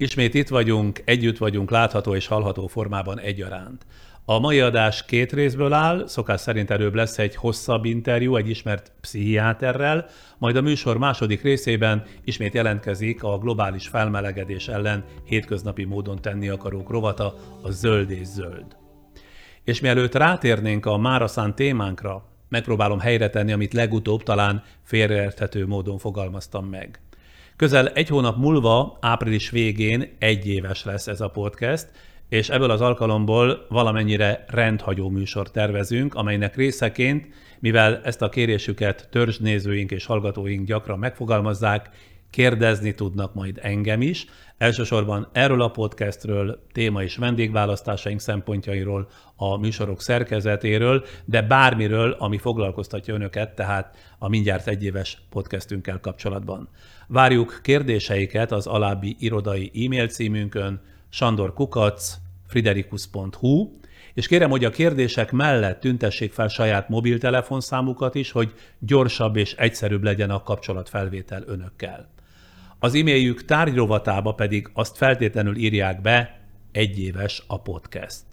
Ismét itt vagyunk, együtt vagyunk látható és hallható formában egyaránt. A mai adás két részből áll, szokás szerint előbb lesz egy hosszabb interjú egy ismert pszichiáterrel, majd a műsor második részében ismét jelentkezik a globális felmelegedés ellen hétköznapi módon tenni akarók rovata, a zöld és zöld. És mielőtt rátérnénk a máraszán témánkra, megpróbálom helyre tenni, amit legutóbb talán félreérthető módon fogalmaztam meg. Közel egy hónap múlva, április végén egy éves lesz ez a podcast, és ebből az alkalomból valamennyire rendhagyó műsor tervezünk, amelynek részeként, mivel ezt a kérésüket törzsnézőink és hallgatóink gyakran megfogalmazzák, kérdezni tudnak majd engem is, elsősorban erről a podcastről, téma és vendégválasztásaink szempontjairól, a műsorok szerkezetéről, de bármiről, ami foglalkoztatja önöket, tehát a mindjárt egyéves podcastünkkel kapcsolatban. Várjuk kérdéseiket az alábbi irodai e-mail címünkön, sandorkukac, friderikus.hu, és kérem, hogy a kérdések mellett tüntessék fel saját mobiltelefonszámukat is, hogy gyorsabb és egyszerűbb legyen a kapcsolatfelvétel önökkel. Az e-mailjük tárgyrovatába pedig azt feltétlenül írják be, egyéves a podcast.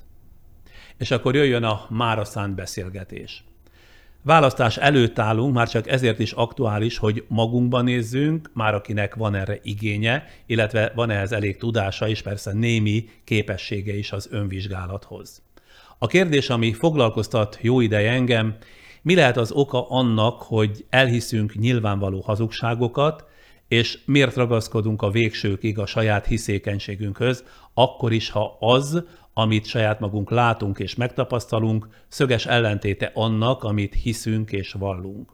És akkor jöjjön a mára szánt beszélgetés. Választás előtt állunk, már csak ezért is aktuális, hogy magunkban nézzünk, már akinek van erre igénye, illetve van ehhez elég tudása és persze némi képessége is az önvizsgálathoz. A kérdés, ami foglalkoztat jó ideje engem, mi lehet az oka annak, hogy elhiszünk nyilvánvaló hazugságokat, és miért ragaszkodunk a végsőkig a saját hiszékenységünkhöz, akkor is, ha az, amit saját magunk látunk és megtapasztalunk, szöges ellentéte annak, amit hiszünk és vallunk.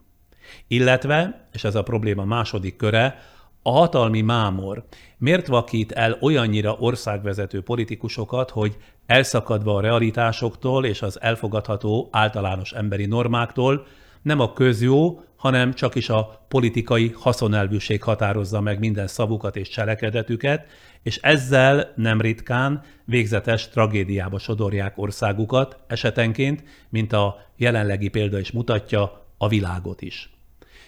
Illetve, és ez a probléma második köre, a hatalmi mámor miért vakít el olyannyira országvezető politikusokat, hogy elszakadva a realitásoktól és az elfogadható általános emberi normáktól nem a közjó, hanem csak is a politikai haszonelvűség határozza meg minden szavukat és cselekedetüket, és ezzel nem ritkán végzetes tragédiába sodorják országukat, esetenként, mint a jelenlegi példa is mutatja, a világot is.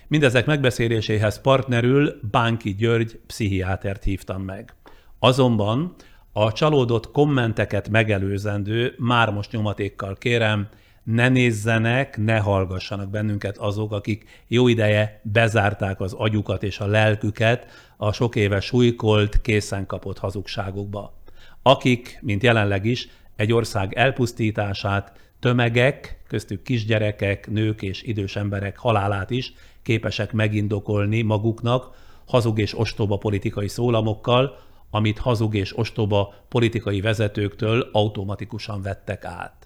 Mindezek megbeszéléséhez partnerül Bánki György pszichiátert hívtam meg. Azonban a csalódott kommenteket megelőzendő, már most nyomatékkal kérem, ne nézzenek, ne hallgassanak bennünket azok, akik jó ideje bezárták az agyukat és a lelküket a sok éve súlykolt, készen kapott hazugságokba. Akik, mint jelenleg is, egy ország elpusztítását, tömegek, köztük kisgyerekek, nők és idős emberek halálát is képesek megindokolni maguknak hazug és ostoba politikai szólamokkal, amit hazug és ostoba politikai vezetőktől automatikusan vettek át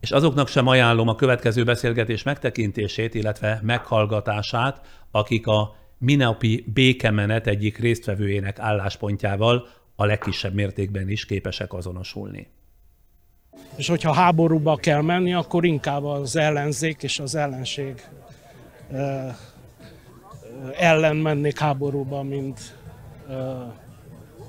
és azoknak sem ajánlom a következő beszélgetés megtekintését, illetve meghallgatását, akik a minapi békemenet egyik résztvevőjének álláspontjával a legkisebb mértékben is képesek azonosulni. És hogyha háborúba kell menni, akkor inkább az ellenzék és az ellenség ellen mennék háborúba, mint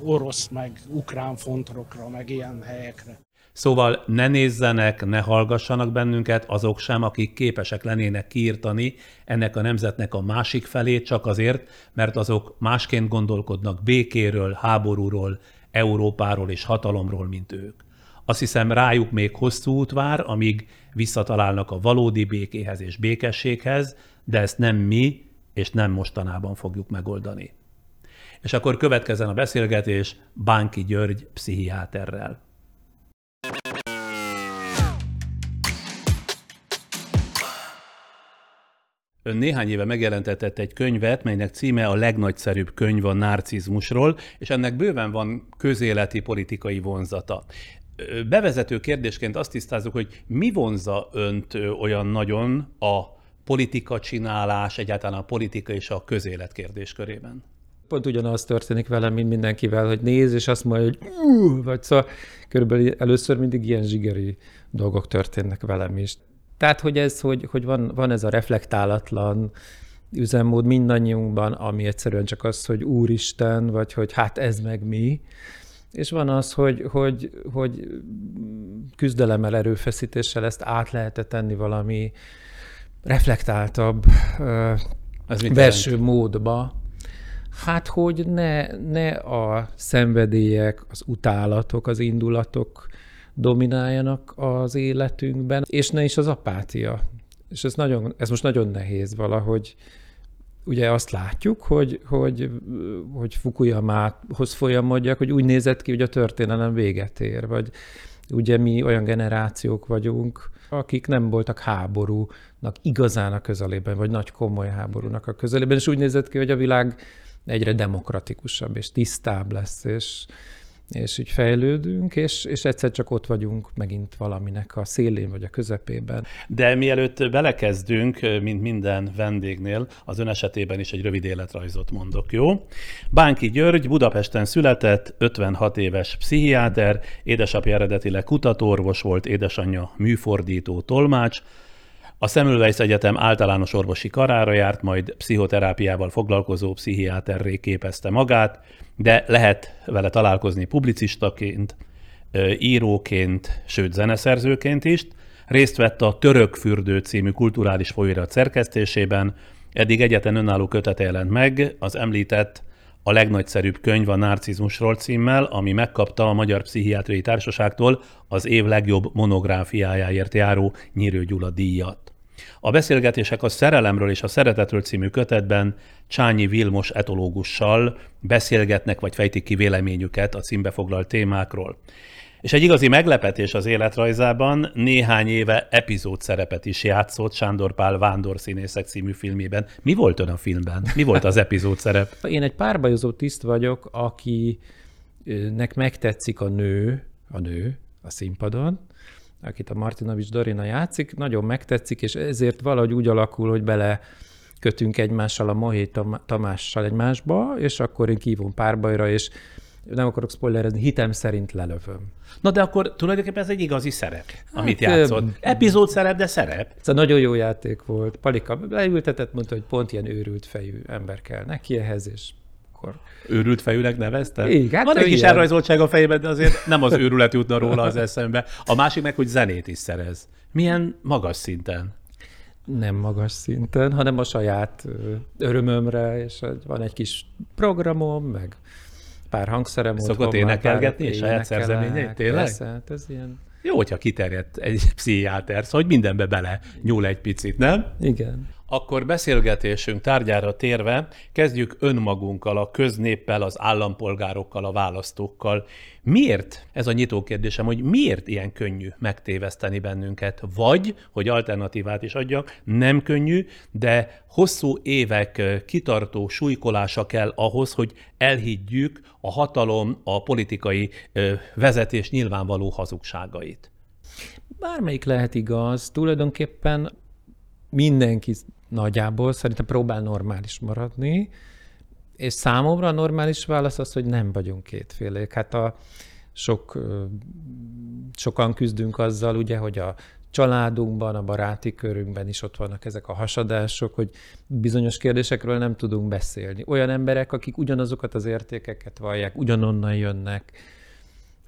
orosz, meg ukrán fontrokra, meg ilyen helyekre. Szóval ne nézzenek, ne hallgassanak bennünket azok sem, akik képesek lennének kiirtani ennek a nemzetnek a másik felét csak azért, mert azok másként gondolkodnak békéről, háborúról, Európáról és hatalomról, mint ők. Azt hiszem rájuk még hosszú út vár, amíg visszatalálnak a valódi békéhez és békességhez, de ezt nem mi és nem mostanában fogjuk megoldani. És akkor következzen a beszélgetés Bánki György pszichiáterrel. Ön néhány éve megjelentetett egy könyvet, melynek címe a legnagyszerűbb könyv a narcizmusról, és ennek bőven van közéleti politikai vonzata. Bevezető kérdésként azt tisztázzuk, hogy mi vonza önt olyan nagyon a politika csinálás, egyáltalán a politika és a közélet kérdéskörében? Pont ugyanaz történik velem, mint mindenkivel, hogy néz, és azt mondja, hogy vagy szóval körülbelül először mindig ilyen zsigeri dolgok történnek velem is. Tehát, hogy ez, hogy, hogy van, van ez a reflektálatlan üzemmód mindannyiunkban, ami egyszerűen csak az, hogy Úristen, vagy hogy hát ez meg mi, és van az, hogy, hogy, hogy küzdelemmel, erőfeszítéssel ezt át lehet tenni valami reflektáltabb, Ez verső módba, Hát, hogy ne, ne a szenvedélyek, az utálatok, az indulatok domináljanak az életünkben, és ne is az apátia. És ez, nagyon, ez most nagyon nehéz valahogy. Ugye azt látjuk, hogy, hogy, hogy Fukuyamához folyamodjak, hogy úgy nézett ki, hogy a történelem véget ér, vagy ugye mi olyan generációk vagyunk, akik nem voltak háborúnak igazán a közelében, vagy nagy komoly háborúnak a közelében, és úgy nézett ki, hogy a világ egyre demokratikusabb és tisztább lesz, és, és így fejlődünk, és, és egyszer csak ott vagyunk megint valaminek a szélén vagy a közepében. De mielőtt belekezdünk, mint minden vendégnél, az ön esetében is egy rövid életrajzot mondok, jó? Bánki György Budapesten született, 56 éves pszichiáter, édesapja eredetileg kutatóorvos volt, édesanyja műfordító, tolmács, a Semmelweis Egyetem általános orvosi karára járt, majd pszichoterápiával foglalkozó pszichiáterré képezte magát, de lehet vele találkozni publicistaként, íróként, sőt zeneszerzőként is. Részt vett a Török Fürdő című kulturális folyóirat szerkesztésében, eddig egyetlen önálló kötete jelent meg, az említett a legnagyszerűbb könyv a narcizmusról címmel, ami megkapta a Magyar Pszichiátriai Társaságtól az év legjobb monográfiájáért járó Nyírő Gyula díjat. A beszélgetések a Szerelemről és a Szeretetről című kötetben Csányi Vilmos etológussal beszélgetnek vagy fejtik ki véleményüket a címbe foglalt témákról. És egy igazi meglepetés az életrajzában néhány éve epizód szerepet is játszott Sándor Pál Vándor színészek című filmében. Mi volt ön a filmben? Mi volt az epizód szerep? Én egy párbajozó tiszt vagyok, akinek megtetszik a nő, a nő a színpadon, akit a Martinovics Dorina játszik, nagyon megtetszik, és ezért valahogy úgy alakul, hogy bele kötünk egymással a Mohé Tamással egymásba, és akkor én kívom párbajra, és nem akarok spoilerezni, hitem szerint lelövöm. Na de akkor tulajdonképpen ez egy igazi szerep, hát, amit játszott. Epizód szerep, de szerep. Ez a nagyon jó játék volt. Palika leültetett, mondta, hogy pont ilyen őrült fejű ember kell neki ehhez, és akkor... Őrült fejűnek nevezte? Igen, hát Van egy kis elrajzoltság a fejében, de azért nem az őrület jutna róla az eszembe. A másik meg, hogy zenét is szerez. Milyen magas szinten? Nem magas szinten, hanem a saját örömömre, és van egy kis programom, meg pár hangszerem Szokott énekelgetni és saját szerzeményeit, tényleg? Persze, hát ez ilyen... Jó, hogyha kiterjedt egy pszichiáter, szóval hogy mindenbe bele nyúl egy picit, nem? Igen. Akkor beszélgetésünk tárgyára térve kezdjük önmagunkkal, a köznéppel, az állampolgárokkal, a választókkal. Miért, ez a nyitó kérdésem, hogy miért ilyen könnyű megtéveszteni bennünket? Vagy, hogy alternatívát is adjak, nem könnyű, de hosszú évek kitartó súlykolása kell ahhoz, hogy elhiggyük a hatalom, a politikai vezetés nyilvánvaló hazugságait. Bármelyik lehet igaz, tulajdonképpen mindenki nagyjából szerintem próbál normális maradni, és számomra a normális válasz az, hogy nem vagyunk kétfélék. Hát a sok, sokan küzdünk azzal, ugye, hogy a családunkban, a baráti körünkben is ott vannak ezek a hasadások, hogy bizonyos kérdésekről nem tudunk beszélni. Olyan emberek, akik ugyanazokat az értékeket vallják, ugyanonnan jönnek,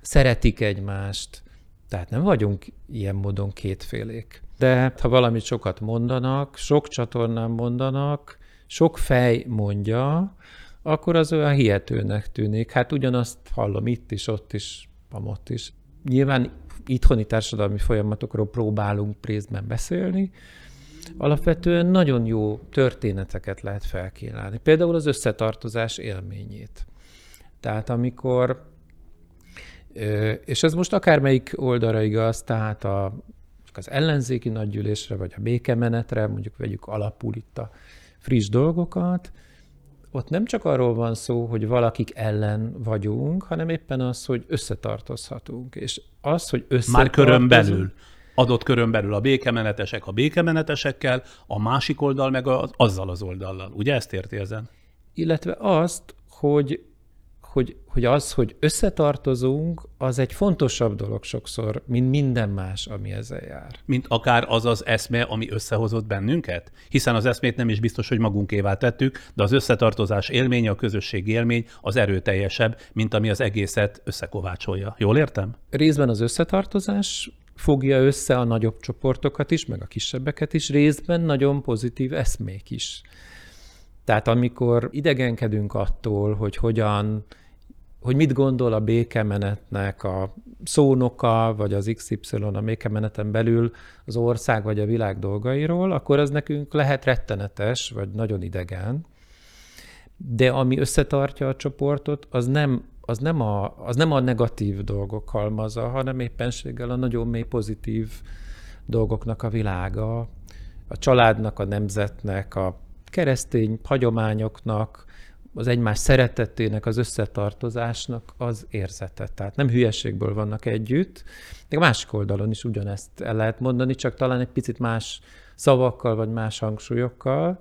szeretik egymást, tehát nem vagyunk ilyen módon kétfélék de ha valamit sokat mondanak, sok csatornán mondanak, sok fej mondja, akkor az olyan hihetőnek tűnik. Hát ugyanazt hallom itt is, ott is, amott is. Nyilván itthoni társadalmi folyamatokról próbálunk részben beszélni, alapvetően nagyon jó történeteket lehet felkínálni. Például az összetartozás élményét. Tehát amikor, és ez most akármelyik oldalra igaz, tehát a az ellenzéki nagygyűlésre, vagy a békemenetre, mondjuk vegyük alapul itt a friss dolgokat, ott nem csak arról van szó, hogy valakik ellen vagyunk, hanem éppen az, hogy összetartozhatunk. És az, hogy összetartozunk... Már körön belül. Adott körön belül a békemenetesek a békemenetesekkel, a másik oldal meg az, azzal az oldallal. Ugye ezt érti ezen? Illetve azt, hogy hogy, hogy az, hogy összetartozunk, az egy fontosabb dolog sokszor, mint minden más, ami ezzel jár. Mint akár az az eszme, ami összehozott bennünket? Hiszen az eszmét nem is biztos, hogy magunkévá tettük, de az összetartozás élménye, a közösség élmény az erőteljesebb, mint ami az egészet összekovácsolja. Jól értem? Részben az összetartozás fogja össze a nagyobb csoportokat is, meg a kisebbeket is, részben nagyon pozitív eszmék is. Tehát amikor idegenkedünk attól, hogy hogyan, hogy mit gondol a békemenetnek a szónoka, vagy az XY a békemeneten belül az ország vagy a világ dolgairól, akkor az nekünk lehet rettenetes, vagy nagyon idegen. De ami összetartja a csoportot, az nem, az nem, a, az nem a negatív dolgok halmaza, hanem éppenséggel a nagyon mély pozitív dolgoknak a világa, a családnak, a nemzetnek, a keresztény hagyományoknak, az egymás szeretetének, az összetartozásnak az érzete. Tehát nem hülyeségből vannak együtt, de a másik oldalon is ugyanezt el lehet mondani, csak talán egy picit más szavakkal, vagy más hangsúlyokkal,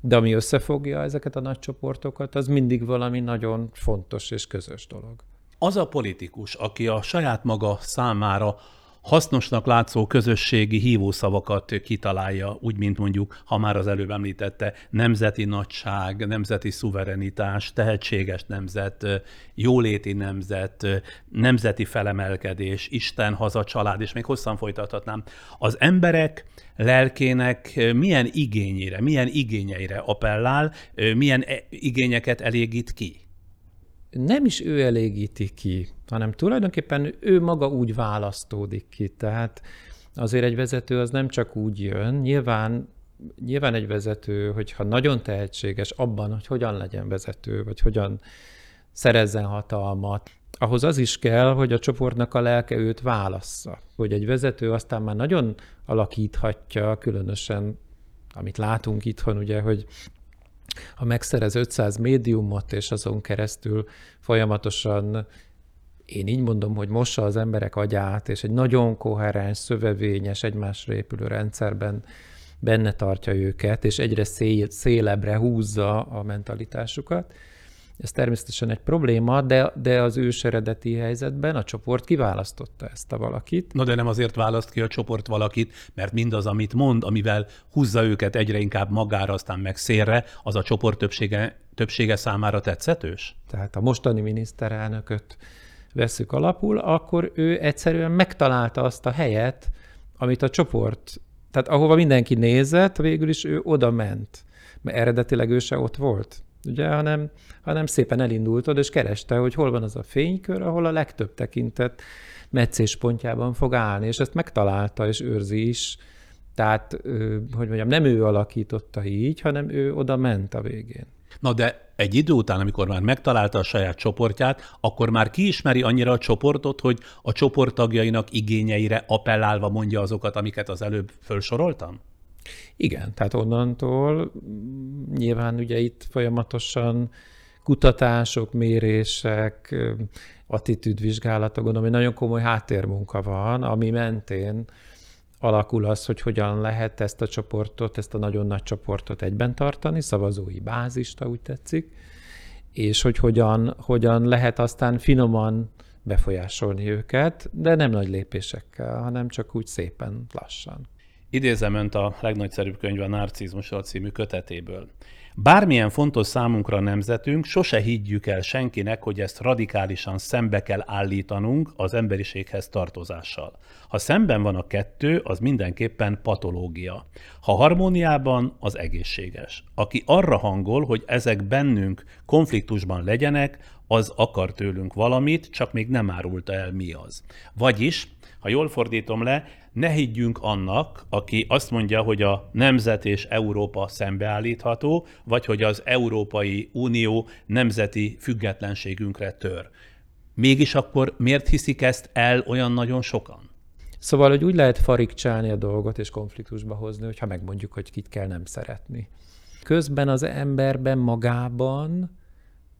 de ami összefogja ezeket a nagy csoportokat, az mindig valami nagyon fontos és közös dolog. Az a politikus, aki a saját maga számára hasznosnak látszó közösségi hívószavakat kitalálja, úgy, mint mondjuk, ha már az előbb említette, nemzeti nagyság, nemzeti szuverenitás, tehetséges nemzet, jóléti nemzet, nemzeti felemelkedés, Isten, haza, család, és még hosszan folytathatnám. Az emberek lelkének milyen igényére, milyen igényeire appellál, milyen e, igényeket elégít ki? Nem is ő elégíti ki, hanem tulajdonképpen ő maga úgy választódik ki. Tehát azért egy vezető az nem csak úgy jön, nyilván, nyilván egy vezető, hogyha nagyon tehetséges abban, hogy hogyan legyen vezető, vagy hogyan szerezzen hatalmat, ahhoz az is kell, hogy a csoportnak a lelke őt válassza. Hogy egy vezető aztán már nagyon alakíthatja, különösen, amit látunk itthon, ugye, hogy ha megszerez 500 médiumot, és azon keresztül folyamatosan én így mondom, hogy mossa az emberek agyát, és egy nagyon koherens, szövevényes, egymásra épülő rendszerben benne tartja őket, és egyre szél, szélebbre húzza a mentalitásukat, ez természetesen egy probléma, de, de az ős eredeti helyzetben a csoport kiválasztotta ezt a valakit. Na de nem azért választ ki a csoport valakit, mert mindaz, amit mond, amivel húzza őket egyre inkább magára, aztán meg szélre, az a csoport többsége, többsége számára tetszetős? Tehát a mostani miniszterelnököt veszük alapul, akkor ő egyszerűen megtalálta azt a helyet, amit a csoport, tehát ahova mindenki nézett, végül is ő oda ment. Mert eredetileg ő se ott volt ugye, hanem, hanem szépen elindultod, és kereste, hogy hol van az a fénykör, ahol a legtöbb tekintet meccéspontjában fog állni, és ezt megtalálta, és őrzi is. Tehát, hogy mondjam, nem ő alakította így, hanem ő oda ment a végén. Na de egy idő után, amikor már megtalálta a saját csoportját, akkor már kiismeri annyira a csoportot, hogy a csoporttagjainak igényeire appellálva mondja azokat, amiket az előbb felsoroltam? Igen, tehát onnantól nyilván ugye itt folyamatosan kutatások, mérések, attitűdvizsgálatok, gondolom, hogy nagyon komoly háttérmunka van, ami mentén alakul az, hogy hogyan lehet ezt a csoportot, ezt a nagyon nagy csoportot egyben tartani, szavazói bázista, úgy tetszik, és hogy hogyan, hogyan lehet aztán finoman befolyásolni őket, de nem nagy lépésekkel, hanem csak úgy szépen lassan. Idézem önt a legnagyszerűbb könyv a Narcizmusról című kötetéből. Bármilyen fontos számunkra a nemzetünk, sose higgyük el senkinek, hogy ezt radikálisan szembe kell állítanunk az emberiséghez tartozással. Ha szemben van a kettő, az mindenképpen patológia. Ha harmóniában, az egészséges. Aki arra hangol, hogy ezek bennünk konfliktusban legyenek, az akar tőlünk valamit, csak még nem árulta el mi az. Vagyis, ha jól fordítom le, ne higgyünk annak, aki azt mondja, hogy a nemzet és Európa szembeállítható, vagy hogy az Európai Unió nemzeti függetlenségünkre tör. Mégis akkor miért hiszik ezt el olyan nagyon sokan? Szóval, hogy úgy lehet farigcsálni a dolgot és konfliktusba hozni, hogyha megmondjuk, hogy kit kell nem szeretni. Közben az emberben magában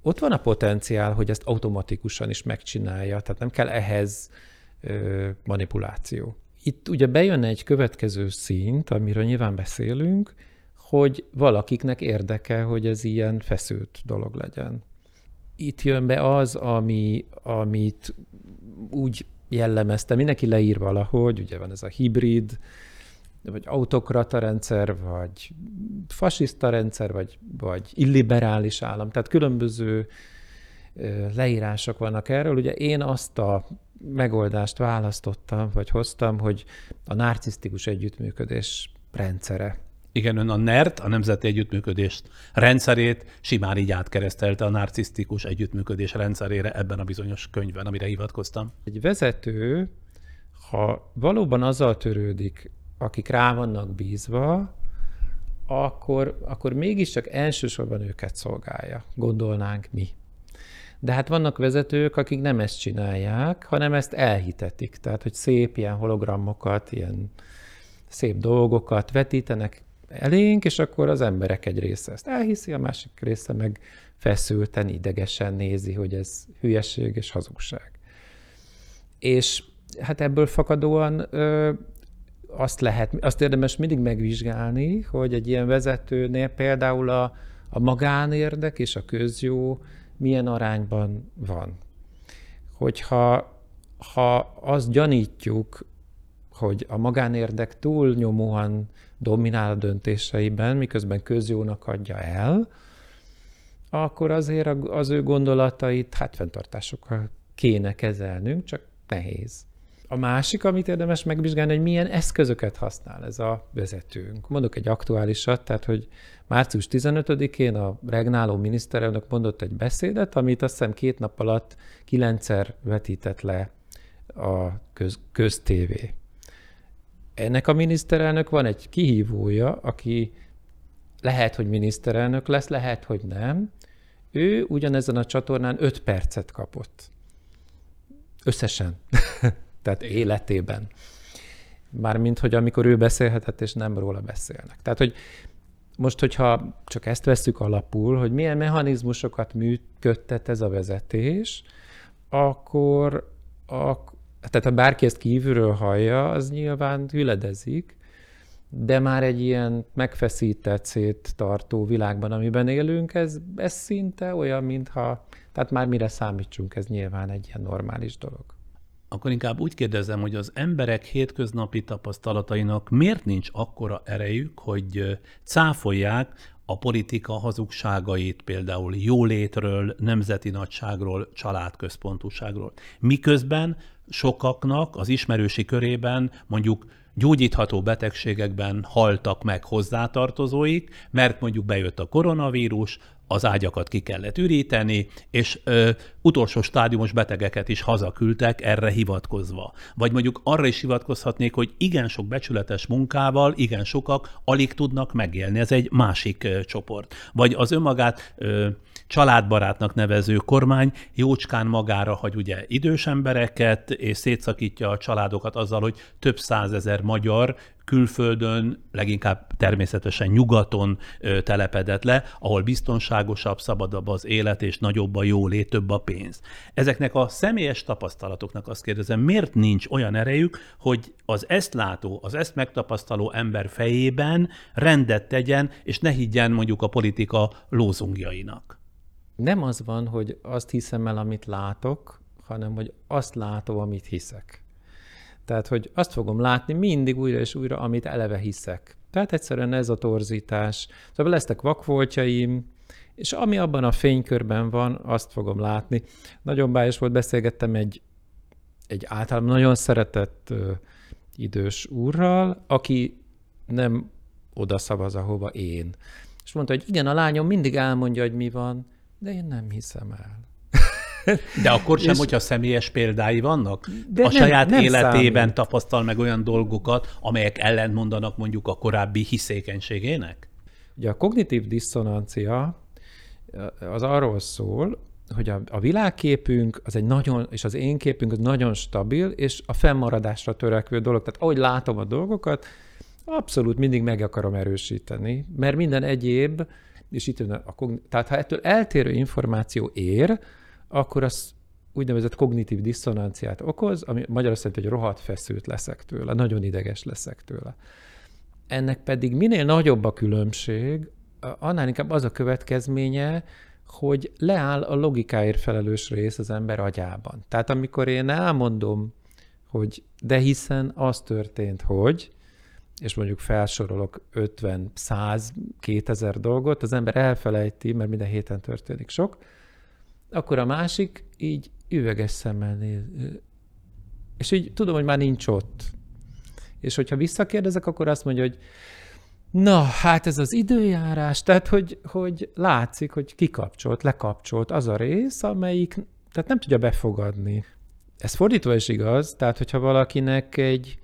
ott van a potenciál, hogy ezt automatikusan is megcsinálja, tehát nem kell ehhez ö, manipuláció. Itt ugye bejön egy következő szint, amiről nyilván beszélünk, hogy valakiknek érdeke, hogy ez ilyen feszült dolog legyen. Itt jön be az, ami, amit úgy jellemezte, mindenki leír valahogy, ugye van ez a hibrid, vagy autokrata rendszer, vagy fasiszta rendszer, vagy, vagy illiberális állam. Tehát különböző leírások vannak erről. Ugye én azt a megoldást választottam, vagy hoztam, hogy a narcisztikus együttműködés rendszere. Igen, ön a NERT, a Nemzeti Együttműködést rendszerét simán így átkeresztelte a narcisztikus együttműködés rendszerére ebben a bizonyos könyvben, amire hivatkoztam. Egy vezető, ha valóban azzal törődik, akik rá vannak bízva, akkor, akkor mégiscsak elsősorban őket szolgálja, gondolnánk mi. De hát vannak vezetők, akik nem ezt csinálják, hanem ezt elhitetik. Tehát, hogy szép ilyen hologramokat, ilyen szép dolgokat vetítenek elénk, és akkor az emberek egy része ezt elhiszi, a másik része meg feszülten, idegesen nézi, hogy ez hülyeség és hazugság. És hát ebből fakadóan ö, azt lehet, azt érdemes mindig megvizsgálni, hogy egy ilyen vezetőnél például a, a magánérdek és a közjó milyen arányban van. Hogyha ha azt gyanítjuk, hogy a magánérdek túlnyomóan dominál a döntéseiben, miközben közjónak adja el, akkor azért az ő gondolatait hát fenntartásokkal kéne kezelnünk, csak nehéz. A másik, amit érdemes megvizsgálni, hogy milyen eszközöket használ ez a vezetőnk. Mondok egy aktuálisat, tehát, hogy március 15-én a regnáló miniszterelnök mondott egy beszédet, amit azt hiszem két nap alatt kilencszer vetített le a köz, köztévé. Ennek a miniszterelnök van egy kihívója, aki lehet, hogy miniszterelnök lesz, lehet, hogy nem. Ő ugyanezen a csatornán 5 percet kapott. Összesen. Tehát életében. Mármint, hogy amikor ő beszélhetett, és nem róla beszélnek. Tehát, hogy most, hogyha csak ezt veszük alapul, hogy milyen mechanizmusokat működtet ez a vezetés, akkor, ak- tehát ha bárki ezt kívülről hallja, az nyilván hüledezik, de már egy ilyen megfeszített, széttartó világban, amiben élünk, ez, ez szinte olyan, mintha, tehát már mire számítsunk, ez nyilván egy ilyen normális dolog. Akkor inkább úgy kérdezem, hogy az emberek hétköznapi tapasztalatainak miért nincs akkora erejük, hogy cáfolják a politika hazugságait, például jólétről, nemzeti nagyságról, családközpontúságról. Miközben sokaknak az ismerősi körében mondjuk gyógyítható betegségekben haltak meg hozzátartozóik, mert mondjuk bejött a koronavírus, az ágyakat ki kellett üríteni, és ö, utolsó stádiumos betegeket is hazaküldtek erre hivatkozva. Vagy mondjuk arra is hivatkozhatnék, hogy igen sok becsületes munkával, igen sokak alig tudnak megélni. Ez egy másik ö, csoport. Vagy az önmagát ö, családbarátnak nevező kormány jócskán magára hagy ugye idős embereket, és szétszakítja a családokat azzal, hogy több százezer magyar külföldön, leginkább természetesen nyugaton telepedett le, ahol biztonságosabb, szabadabb az élet, és nagyobb a jólét, több a pénz. Ezeknek a személyes tapasztalatoknak azt kérdezem, miért nincs olyan erejük, hogy az ezt látó, az ezt megtapasztaló ember fejében rendet tegyen, és ne higgyen mondjuk a politika lózungjainak? Nem az van, hogy azt hiszem el, amit látok, hanem hogy azt látom, amit hiszek. Tehát, hogy azt fogom látni mindig újra és újra, amit eleve hiszek. Tehát egyszerűen ez a torzítás. Szóval lesznek vakvoltjaim, és ami abban a fénykörben van, azt fogom látni. Nagyon bájos volt, beszélgettem egy, egy általában nagyon szeretett ö, idős úrral, aki nem oda szavaz, ahova én. És mondta, hogy igen, a lányom mindig elmondja, hogy mi van, de én nem hiszem el. De akkor sem, és... hogyha személyes példái vannak? De a nem, saját nem életében számít. tapasztal meg olyan dolgokat, amelyek ellentmondanak mondjuk a korábbi hiszékenységének? Ugye a kognitív diszonancia az arról szól, hogy a, a világképünk az egy nagyon, és az én képünk az nagyon stabil, és a fennmaradásra törekvő dolog. Tehát ahogy látom a dolgokat, abszolút mindig meg akarom erősíteni, mert minden egyéb, és itt jön a, a tehát ha ettől eltérő információ ér, akkor az úgynevezett kognitív diszonanciát okoz, ami magyar azt jelenti, hogy rohadt feszült leszek tőle, nagyon ideges leszek tőle. Ennek pedig minél nagyobb a különbség, annál inkább az a következménye, hogy leáll a logikáért felelős rész az ember agyában. Tehát amikor én elmondom, hogy de hiszen az történt, hogy, és mondjuk felsorolok 50, 100, 2000 dolgot, az ember elfelejti, mert minden héten történik sok, akkor a másik így üveges szemmel néz. És így tudom, hogy már nincs ott. És hogyha visszakérdezek, akkor azt mondja, hogy Na, hát ez az időjárás, tehát hogy, hogy látszik, hogy kikapcsolt, lekapcsolt az a rész, amelyik tehát nem tudja befogadni. Ez fordítva is igaz, tehát hogyha valakinek egy,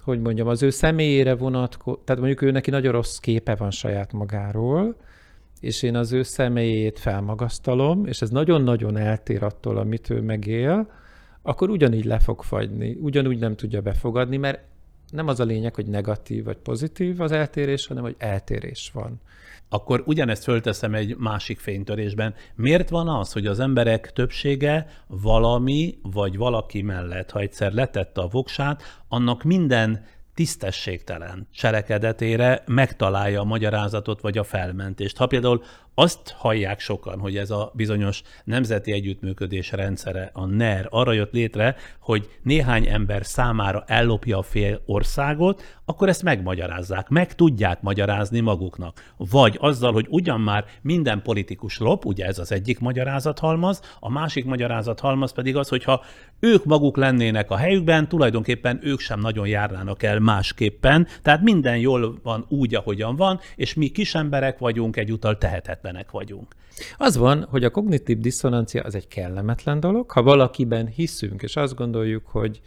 hogy mondjam, az ő személyére vonatkozó, tehát mondjuk ő neki nagyon rossz képe van saját magáról, és én az ő személyét felmagasztalom, és ez nagyon-nagyon eltér attól, amit ő megél, akkor ugyanígy le fog fagyni, ugyanúgy nem tudja befogadni, mert nem az a lényeg, hogy negatív vagy pozitív az eltérés, hanem hogy eltérés van. Akkor ugyanezt fölteszem egy másik fénytörésben. Miért van az, hogy az emberek többsége valami vagy valaki mellett, ha egyszer letette a voksát, annak minden tisztességtelen cselekedetére megtalálja a magyarázatot vagy a felmentést. Ha például azt hallják sokan, hogy ez a bizonyos nemzeti együttműködés rendszere, a NER arra jött létre, hogy néhány ember számára ellopja a fél országot, akkor ezt megmagyarázzák, meg tudják magyarázni maguknak. Vagy azzal, hogy ugyan már minden politikus lop, ugye ez az egyik magyarázathalmaz, a másik magyarázathalmaz pedig az, hogyha ők maguk lennének a helyükben, tulajdonképpen ők sem nagyon járnának el másképpen, tehát minden jól van úgy, ahogyan van, és mi kis emberek vagyunk, egyúttal tehetetlenek vagyunk. Az van, hogy a kognitív diszonancia az egy kellemetlen dolog. Ha valakiben hiszünk, és azt gondoljuk, hogy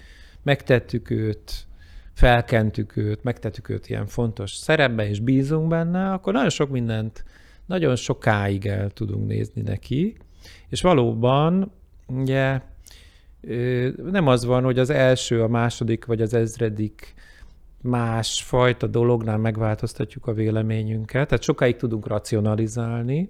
megtettük őt, felkentük őt, megtettük őt ilyen fontos szerepbe, és bízunk benne, akkor nagyon sok mindent nagyon sokáig el tudunk nézni neki, és valóban ugye nem az van, hogy az első, a második vagy az ezredik más fajta dolognál megváltoztatjuk a véleményünket. Tehát sokáig tudunk racionalizálni,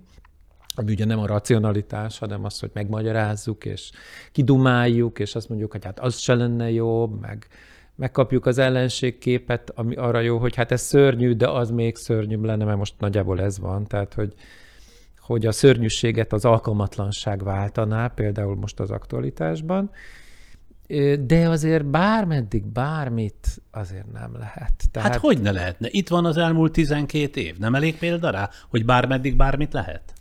ami ugye nem a racionalitás, hanem az, hogy megmagyarázzuk, és kidumáljuk, és azt mondjuk, hogy hát az se lenne jobb, meg megkapjuk az ellenségképet, ami arra jó, hogy hát ez szörnyű, de az még szörnyűbb lenne, mert most nagyjából ez van. Tehát, hogy, hogy a szörnyűséget az alkalmatlanság váltaná, például most az aktualitásban, de azért bármeddig bármit azért nem lehet. Tehát... Hát hogy ne lehetne? Itt van az elmúlt 12 év. Nem elég példa rá, hogy bármeddig bármit lehet?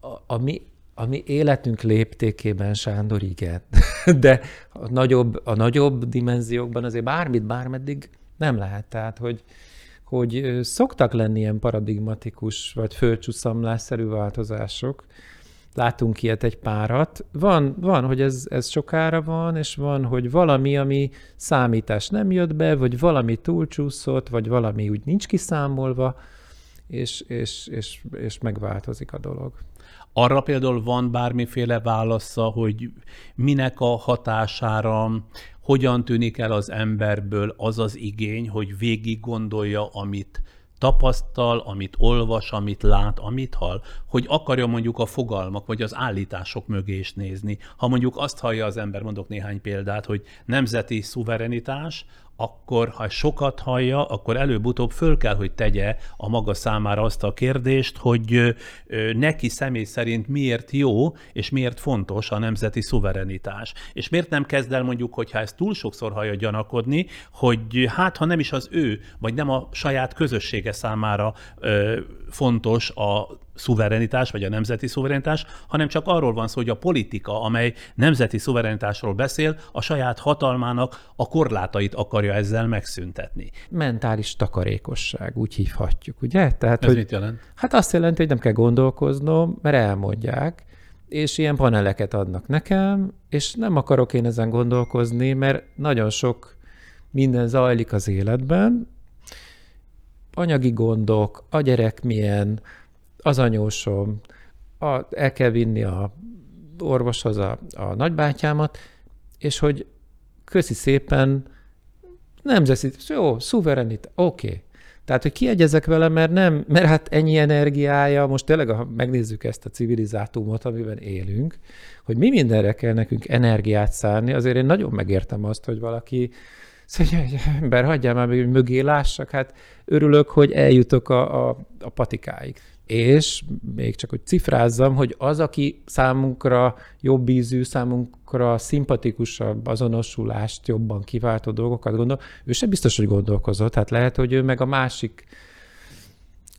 A, a, mi, a mi életünk léptékében, Sándor, igen. De a nagyobb, a nagyobb dimenziókban azért bármit bármeddig nem lehet. Tehát, hogy, hogy szoktak lenni ilyen paradigmatikus vagy földcsúszamlásszerű változások, látunk ilyet egy párat. Van, van hogy ez, ez sokára van, és van, hogy valami, ami számítás nem jött be, vagy valami túlcsúszott, vagy valami úgy nincs kiszámolva, és, és, és, és megváltozik a dolog. Arra például van bármiféle válasza, hogy minek a hatására, hogyan tűnik el az emberből az az igény, hogy végig gondolja, amit tapasztal, amit olvas, amit lát, amit hall, hogy akarja mondjuk a fogalmak vagy az állítások mögé is nézni. Ha mondjuk azt hallja az ember, mondok néhány példát, hogy nemzeti szuverenitás, akkor ha sokat hallja, akkor előbb-utóbb föl kell, hogy tegye a maga számára azt a kérdést, hogy neki személy szerint miért jó, és miért fontos a nemzeti szuverenitás. És miért nem kezd el mondjuk, hogyha ezt túl sokszor hallja gyanakodni, hogy hát ha nem is az ő, vagy nem a saját közössége számára fontos a szuverenitás, vagy a nemzeti szuverenitás, hanem csak arról van szó, hogy a politika, amely nemzeti szuverenitásról beszél, a saját hatalmának a korlátait akarja ezzel megszüntetni. Mentális takarékosság, úgy hívhatjuk, ugye? Tehát, Ez hogy, mit jelent? Hát azt jelenti, hogy nem kell gondolkoznom, mert elmondják, és ilyen paneleket adnak nekem, és nem akarok én ezen gondolkozni, mert nagyon sok minden zajlik az életben, anyagi gondok, a gyerek milyen, az anyósom, a, el kell vinni a orvoshoz a, a nagybátyámat, és hogy köszi szépen, nemzeti, jó, szuverenit, oké. Okay. Tehát, hogy kiegyezek vele, mert nem, mert hát ennyi energiája, most tényleg, ha megnézzük ezt a civilizátumot, amiben élünk, hogy mi mindenre kell nekünk energiát szárni, azért én nagyon megértem azt, hogy valaki Szóval, ember, hagyjál már, hogy mögé lássak, hát örülök, hogy eljutok a, a, a patikáig. És még csak hogy cifrázzam, hogy az, aki számunkra jobb ízű, számunkra szimpatikusabb azonosulást jobban kiváltó dolgokat gondol, ő sem biztos, hogy gondolkozott. Hát lehet, hogy ő meg a másik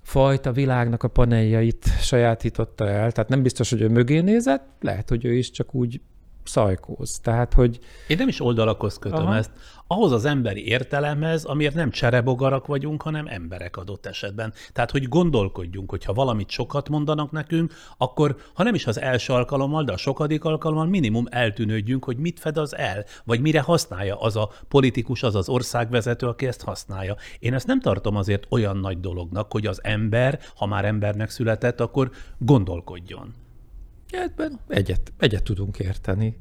fajta világnak a paneljait sajátította el. Tehát nem biztos, hogy ő mögé nézett, lehet, hogy ő is csak úgy szajkóz. Tehát, hogy... Én nem is oldalakhoz kötöm Aha. ezt. Ahhoz az emberi értelemhez, amiért nem cserebogarak vagyunk, hanem emberek adott esetben. Tehát, hogy gondolkodjunk, hogy ha valamit sokat mondanak nekünk, akkor ha nem is az első alkalommal, de a sokadik alkalommal minimum eltűnődjünk, hogy mit fed az el, vagy mire használja az a politikus, az az országvezető, aki ezt használja. Én ezt nem tartom azért olyan nagy dolognak, hogy az ember, ha már embernek született, akkor gondolkodjon. Ebben egyet, egyet tudunk érteni.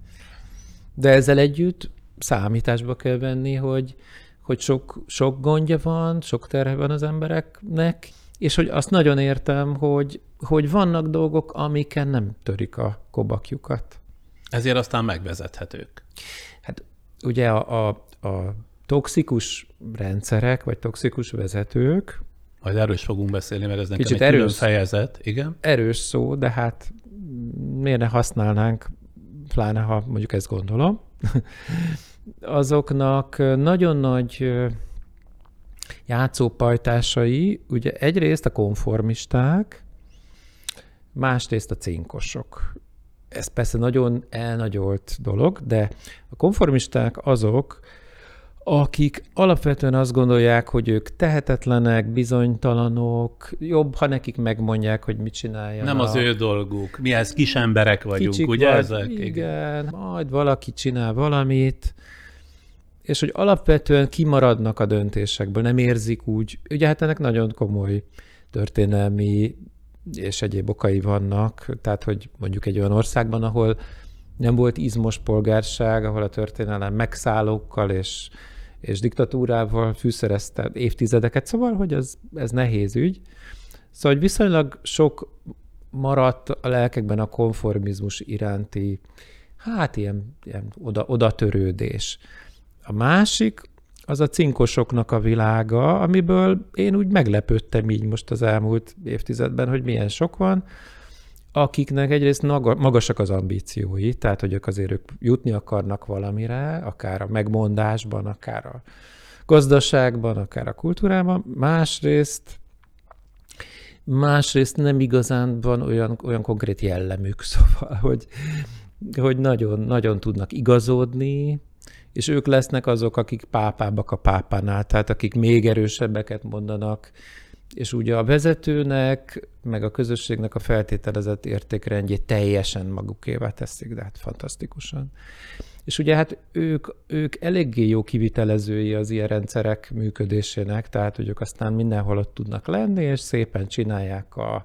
De ezzel együtt számításba kell venni, hogy, hogy sok, sok gondja van, sok terhe van az embereknek, és hogy azt nagyon értem, hogy, hogy vannak dolgok, amiken nem törik a kobakjukat. Ezért aztán megvezethetők. Hát ugye a, a, a toxikus rendszerek, vagy toxikus vezetők, majd erről is fogunk beszélni, mert ez nekem Kicsit egy erős, fejezet, igen. Erős szó, de hát miért ne használnánk, pláne ha mondjuk ezt gondolom, azoknak nagyon nagy játszópajtásai, ugye egyrészt a konformisták, másrészt a cinkosok. Ez persze nagyon elnagyolt dolog, de a konformisták azok, akik alapvetően azt gondolják, hogy ők tehetetlenek, bizonytalanok, jobb, ha nekik megmondják, hogy mit csináljanak. Nem az ő dolguk. Mi ez kis emberek vagyunk, Kicsik ugye vagy, ezek? Igen, majd valaki csinál valamit, és hogy alapvetően kimaradnak a döntésekből, nem érzik úgy. Ugye hát ennek nagyon komoly történelmi és egyéb okai vannak, tehát hogy mondjuk egy olyan országban, ahol nem volt izmos polgárság, ahol a történelem megszállókkal és és diktatúrával fűszerezte évtizedeket, szóval, hogy ez, ez nehéz ügy. Szóval, hogy viszonylag sok maradt a lelkekben a konformizmus iránti, hát ilyen, ilyen oda, odatörődés. A másik, az a cinkosoknak a világa, amiből én úgy meglepődtem így most az elmúlt évtizedben, hogy milyen sok van, akiknek egyrészt magasak az ambíciói, tehát hogy ők azért ők jutni akarnak valamire, akár a megmondásban, akár a gazdaságban, akár a kultúrában, másrészt másrészt nem igazán van olyan, olyan konkrét jellemük, szóval, hogy, hogy nagyon, nagyon tudnak igazodni, és ők lesznek azok, akik pápábbak a pápánál, tehát akik még erősebbeket mondanak, és ugye a vezetőnek, meg a közösségnek a feltételezett értékrendjét teljesen magukévá teszik, de hát fantasztikusan. És ugye hát ők, ők eléggé jó kivitelezői az ilyen rendszerek működésének, tehát hogy ők aztán mindenhol ott tudnak lenni, és szépen csinálják a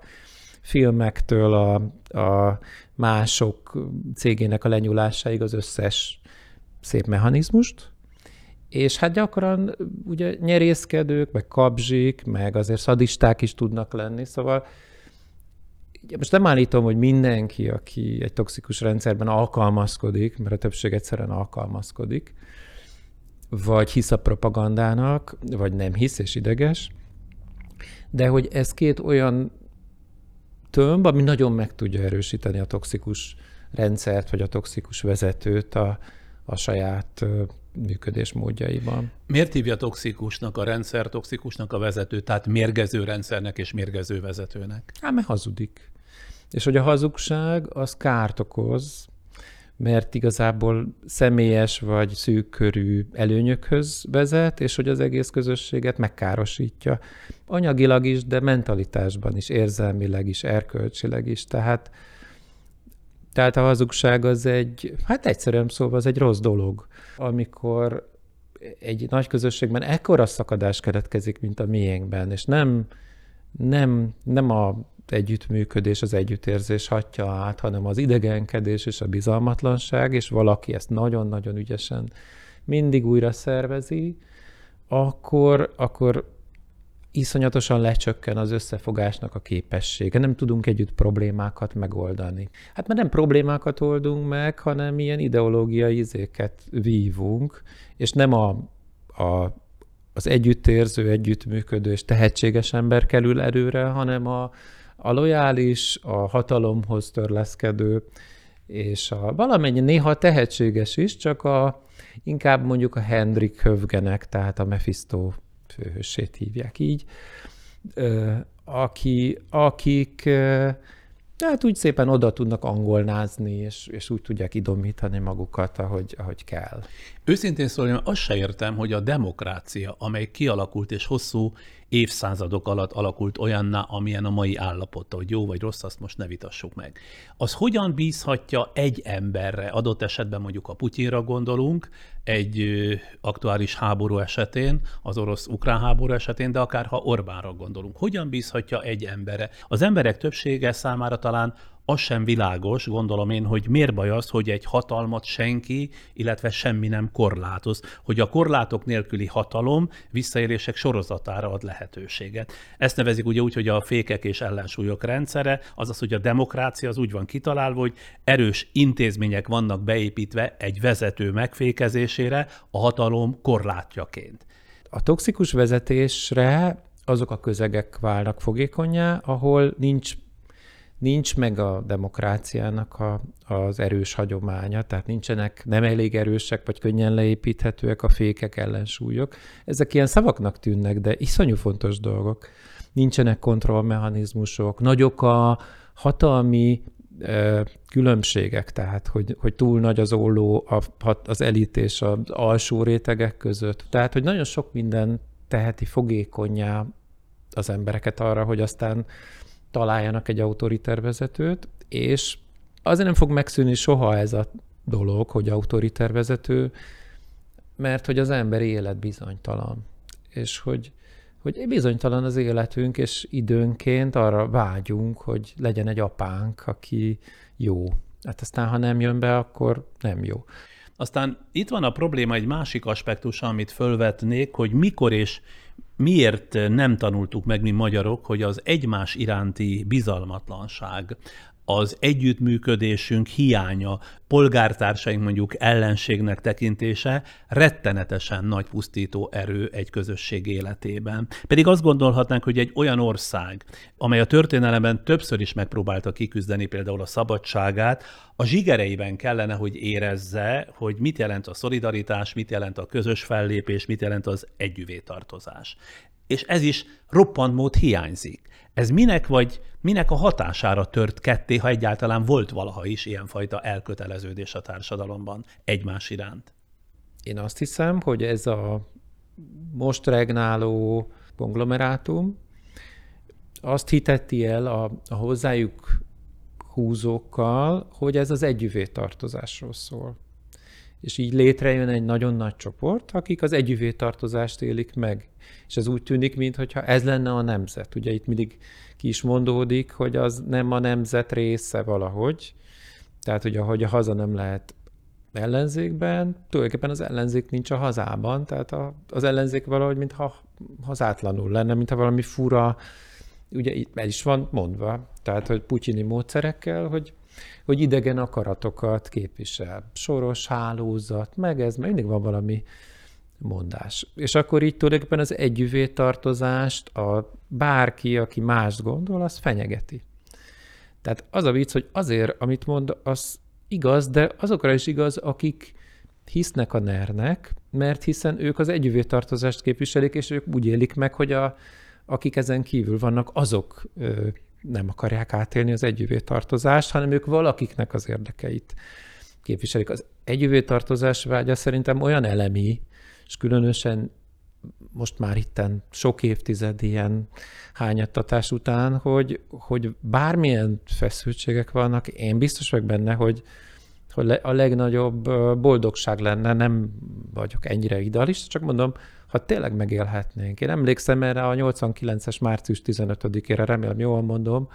filmektől a, a mások cégének a lenyúlásáig az összes szép mechanizmust, és hát gyakran ugye nyerészkedők, meg kabzsik, meg azért szadisták is tudnak lenni, szóval most nem állítom, hogy mindenki, aki egy toxikus rendszerben alkalmazkodik, mert a többség egyszerűen alkalmazkodik, vagy hisz a propagandának, vagy nem hisz és ideges, de hogy ez két olyan tömb, ami nagyon meg tudja erősíteni a toxikus rendszert, vagy a toxikus vezetőt a, a saját működésmódjaiban. Miért hívja toxikusnak a rendszer, toxikusnak a vezető, tehát mérgező rendszernek és mérgező vezetőnek? Hát, mert hazudik. És hogy a hazugság az kárt okoz, mert igazából személyes vagy szűkkörű előnyökhöz vezet, és hogy az egész közösséget megkárosítja. Anyagilag is, de mentalitásban is, érzelmileg is, erkölcsileg is. Tehát tehát a hazugság az egy, hát egyszerűen szóval az egy rossz dolog. Amikor egy nagy közösségben ekkora szakadás keletkezik, mint a miénkben, és nem, nem, nem a együttműködés, az együttérzés hatja át, hanem az idegenkedés és a bizalmatlanság, és valaki ezt nagyon-nagyon ügyesen mindig újra szervezi, akkor, akkor iszonyatosan lecsökken az összefogásnak a képessége. Nem tudunk együtt problémákat megoldani. Hát mert nem problémákat oldunk meg, hanem ilyen ideológiai izéket vívunk, és nem a, a, az együttérző, együttműködő és tehetséges ember kerül előre, hanem a, a lojális, a hatalomhoz törleszkedő, és a, valamennyi néha tehetséges is, csak a, inkább mondjuk a Hendrik Hövgenek, tehát a Mephisto főhősét hívják így, aki, akik Tehát úgy szépen oda tudnak angolnázni, és, és úgy tudják idomítani magukat, ahogy, ahogy kell. Őszintén szólva, azt se értem, hogy a demokrácia, amely kialakult és hosszú évszázadok alatt alakult olyanná, amilyen a mai állapota, hogy jó vagy rossz, azt most ne vitassuk meg. Az hogyan bízhatja egy emberre, adott esetben mondjuk a Putyinra gondolunk, egy aktuális háború esetén, az orosz-ukrán háború esetén, de akár ha Orbánra gondolunk. Hogyan bízhatja egy emberre? Az emberek többsége számára talán az sem világos, gondolom én, hogy miért baj az, hogy egy hatalmat senki, illetve semmi nem korlátoz, hogy a korlátok nélküli hatalom visszaélések sorozatára ad lehetőséget. Ezt nevezik ugye úgy, hogy a fékek és ellensúlyok rendszere, azaz, hogy a demokrácia az úgy van kitalálva, hogy erős intézmények vannak beépítve egy vezető megfékezésére a hatalom korlátjaként. A toxikus vezetésre azok a közegek válnak fogékonyá, ahol nincs nincs meg a demokráciának a, az erős hagyománya, tehát nincsenek nem elég erősek, vagy könnyen leépíthetőek a fékek, ellensúlyok. Ezek ilyen szavaknak tűnnek, de iszonyú fontos dolgok. Nincsenek kontrollmechanizmusok, nagyok a hatalmi különbségek, tehát hogy, hogy túl nagy az olló a, az elit és az alsó rétegek között. Tehát, hogy nagyon sok minden teheti fogékonyá az embereket arra, hogy aztán találjanak egy autoriter vezetőt, és azért nem fog megszűnni soha ez a dolog, hogy autoriter vezető, mert hogy az emberi élet bizonytalan. És hogy, hogy bizonytalan az életünk, és időnként arra vágyunk, hogy legyen egy apánk, aki jó. Hát aztán, ha nem jön be, akkor nem jó. Aztán itt van a probléma egy másik aspektus, amit fölvetnék, hogy mikor és miért nem tanultuk meg mi magyarok, hogy az egymás iránti bizalmatlanság, az együttműködésünk hiánya, polgártársaink mondjuk ellenségnek tekintése rettenetesen nagy pusztító erő egy közösség életében. Pedig azt gondolhatnánk, hogy egy olyan ország, amely a történelemben többször is megpróbálta kiküzdeni például a szabadságát, a zsigereiben kellene, hogy érezze, hogy mit jelent a szolidaritás, mit jelent a közös fellépés, mit jelent az együvétartozás. És ez is roppant mód hiányzik. Ez minek vagy minek a hatására tört ketté, ha egyáltalán volt valaha is ilyenfajta elköteleződés a társadalomban egymás iránt? Én azt hiszem, hogy ez a most regnáló konglomerátum azt hitetti el a, a hozzájuk húzókkal, hogy ez az együvé tartozásról szól. És így létrejön egy nagyon nagy csoport, akik az együvé tartozást élik meg. És ez úgy tűnik, mintha ez lenne a nemzet. Ugye itt mindig ki is mondódik, hogy az nem a nemzet része valahogy. Tehát, hogy ahogy a haza nem lehet ellenzékben, tulajdonképpen az ellenzék nincs a hazában, tehát a, az ellenzék valahogy, mintha hazátlanul lenne, mintha valami fura, ugye itt el is van mondva, tehát, hogy putyini módszerekkel, hogy, hogy idegen akaratokat képvisel. Soros hálózat, meg ez, meg mindig van valami mondás. És akkor így tulajdonképpen az együvé tartozást a bárki, aki mást gondol, az fenyegeti. Tehát az a vicc, hogy azért, amit mond, az igaz, de azokra is igaz, akik hisznek a nernek, mert hiszen ők az együvé tartozást képviselik, és ők úgy élik meg, hogy a, akik ezen kívül vannak, azok nem akarják átélni az együvé tartozást, hanem ők valakiknek az érdekeit képviselik. Az együvé tartozás vágya szerintem olyan elemi, és különösen most már itten sok évtized ilyen hányattatás után, hogy, hogy bármilyen feszültségek vannak, én biztos vagyok benne, hogy, hogy a legnagyobb boldogság lenne, nem vagyok ennyire idealista, csak mondom, ha tényleg megélhetnénk. Én emlékszem erre a 89-es március 15-ére, remélem jól mondom,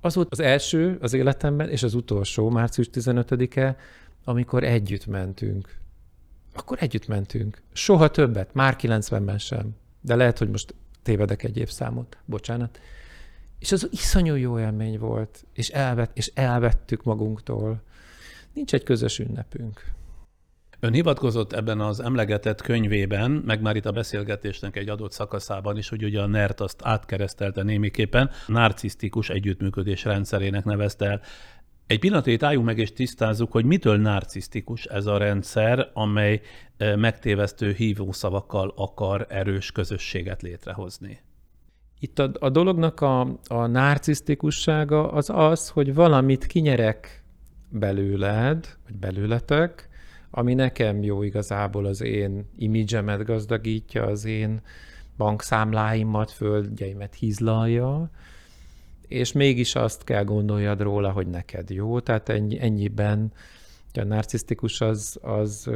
az volt az első az életemben, és az utolsó március 15-e, amikor együtt mentünk akkor együtt mentünk. Soha többet, már 90-ben sem. De lehet, hogy most tévedek egy évszámot, bocsánat. És az iszonyú jó élmény volt, és, elvett, és elvettük magunktól. Nincs egy közös ünnepünk. Ön hivatkozott ebben az emlegetett könyvében, meg már itt a beszélgetésnek egy adott szakaszában is, hogy ugye a NERT azt átkeresztelte némiképpen, narcisztikus együttműködés rendszerének nevezte el. Egy pillanatot álljunk meg és tisztázzuk, hogy mitől narcisztikus ez a rendszer, amely megtévesztő hívószavakkal akar erős közösséget létrehozni. Itt a, a dolognak a, a narcisztikussága az az, hogy valamit kinyerek belőled, vagy belőletek, ami nekem jó igazából az én imidzsemet gazdagítja, az én bankszámláimat, földjeimet hízlalja, és mégis azt kell gondoljad róla, hogy neked jó, tehát ennyi, ennyiben a narcisztikus az, az,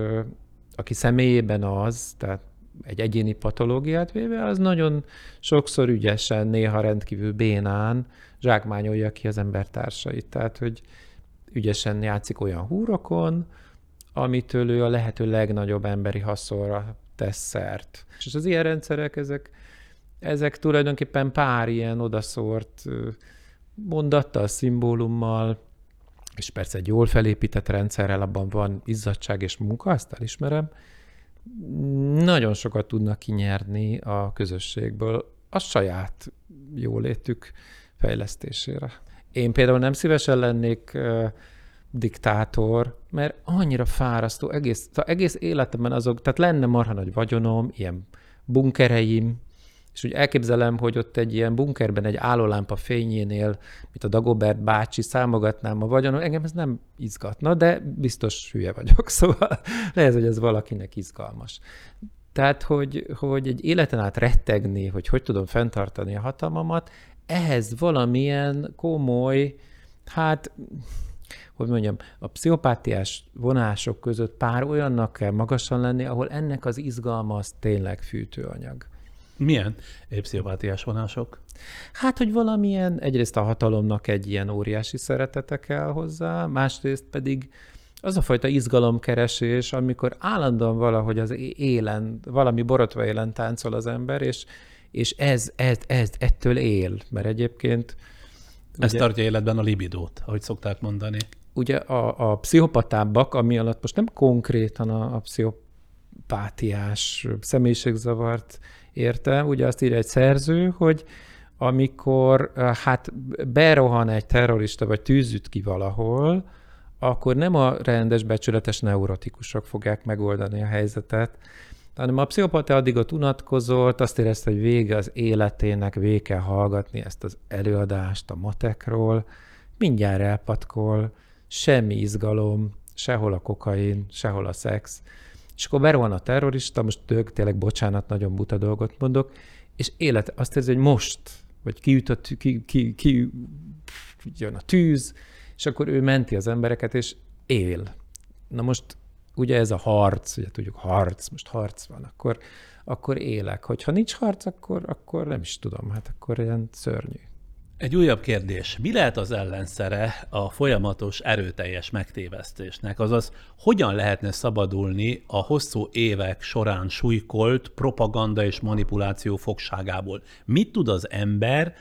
aki személyében az, tehát egy egyéni patológiát véve, az nagyon sokszor ügyesen, néha rendkívül bénán zsákmányolja ki az embertársait. Tehát, hogy ügyesen játszik olyan húrokon, amitől ő a lehető legnagyobb emberi haszonra tesz szert. És az ilyen rendszerek, ezek, ezek tulajdonképpen pár ilyen odaszort mondattal, szimbólummal, és persze egy jól felépített rendszerrel abban van izzadság és munka, azt elismerem, nagyon sokat tudnak kinyerni a közösségből a saját jólétük fejlesztésére. Én például nem szívesen lennék diktátor, mert annyira fárasztó, egész, egész életemben azok, tehát lenne marha nagy vagyonom, ilyen bunkereim, és úgy elképzelem, hogy ott egy ilyen bunkerben egy állólámpa fényénél, mint a Dagobert bácsi, számogatnám a vagyonon, engem ez nem izgatna, de biztos hülye vagyok, szóval lehet, hogy ez valakinek izgalmas. Tehát, hogy, hogy egy életen át rettegni, hogy hogy tudom fenntartani a hatalmamat, ehhez valamilyen komoly, hát hogy mondjam, a pszichopátiás vonások között pár olyannak kell magasan lenni, ahol ennek az izgalma az tényleg fűtőanyag. Milyen pszichopátiás vonások? Hát, hogy valamilyen, egyrészt a hatalomnak egy ilyen óriási szeretete kell hozzá, másrészt pedig az a fajta izgalomkeresés, amikor állandóan valahogy az élen, valami borotva élen táncol az ember, és, és ez, ez, ez ettől él, mert egyébként... Ez ugye, tartja életben a libidót, ahogy szokták mondani. Ugye a, a pszichopatábbak, ami alatt most nem konkrétan a, a pszichopátiás személyiségzavart értem, ugye azt írja egy szerző, hogy amikor hát berohan egy terrorista, vagy tűzüt ki valahol, akkor nem a rendes, becsületes neurotikusok fogják megoldani a helyzetet, hanem a pszichopata addig ott unatkozott, azt érezte, hogy vége az életének, végig kell hallgatni ezt az előadást a matekról, mindjárt elpatkol, semmi izgalom, sehol a kokain, sehol a szex, és akkor berohan a terrorista, most tök, tényleg bocsánat, nagyon buta dolgot mondok, és élet azt érzi, hogy most, vagy kiütött, ki, ki, ki, jön a tűz, és akkor ő menti az embereket, és él. Na most ugye ez a harc, ugye tudjuk harc, most harc van, akkor, akkor élek. Hogyha nincs harc, akkor, akkor nem is tudom, hát akkor ilyen szörnyű. Egy újabb kérdés. Mi lehet az ellenszere a folyamatos erőteljes megtévesztésnek? Azaz, hogyan lehetne szabadulni a hosszú évek során súlykolt propaganda és manipuláció fogságából? Mit tud az ember,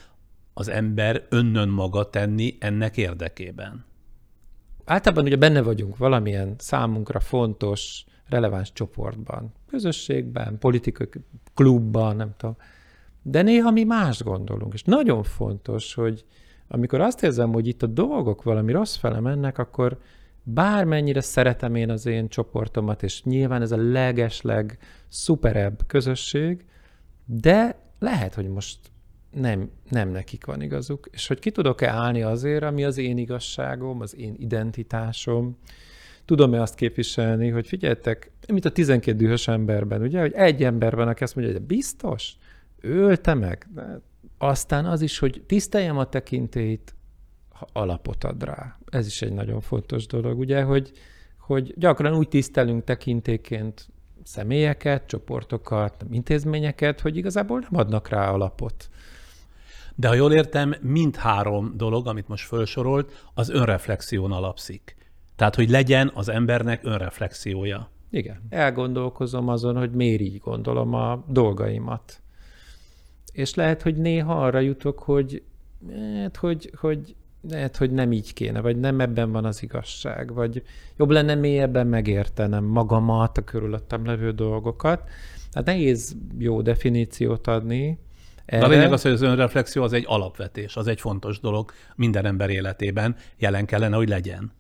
az ember önnön maga tenni ennek érdekében? Általában ugye benne vagyunk valamilyen számunkra fontos, releváns csoportban, közösségben, politikai klubban, nem tudom de néha mi más gondolunk, és nagyon fontos, hogy amikor azt érzem, hogy itt a dolgok valami rossz fele mennek, akkor bármennyire szeretem én az én csoportomat, és nyilván ez a legesleg szuperebb közösség, de lehet, hogy most nem, nem nekik van igazuk, és hogy ki tudok-e állni azért, ami az én igazságom, az én identitásom, tudom-e azt képviselni, hogy figyeljetek, mint a 12 dühös emberben, ugye, hogy egy ember van, aki azt mondja, hogy biztos, ölte meg. De aztán az is, hogy tiszteljem a tekintélyt, ha alapot ad rá. Ez is egy nagyon fontos dolog, ugye, hogy, hogy gyakran úgy tisztelünk tekintéként személyeket, csoportokat, intézményeket, hogy igazából nem adnak rá alapot. De ha jól értem, mindhárom dolog, amit most felsorolt, az önreflexión alapszik. Tehát, hogy legyen az embernek önreflexiója. Igen. Elgondolkozom azon, hogy miért így gondolom a dolgaimat és lehet, hogy néha arra jutok, hogy hát, hogy, hogy lehet, hogy nem így kéne, vagy nem ebben van az igazság, vagy jobb lenne mélyebben megértenem magamat, a körülöttem levő dolgokat. Hát nehéz jó definíciót adni. Erre. De a lényeg az, hogy az önreflexió az egy alapvetés, az egy fontos dolog minden ember életében, jelen kellene, hogy legyen.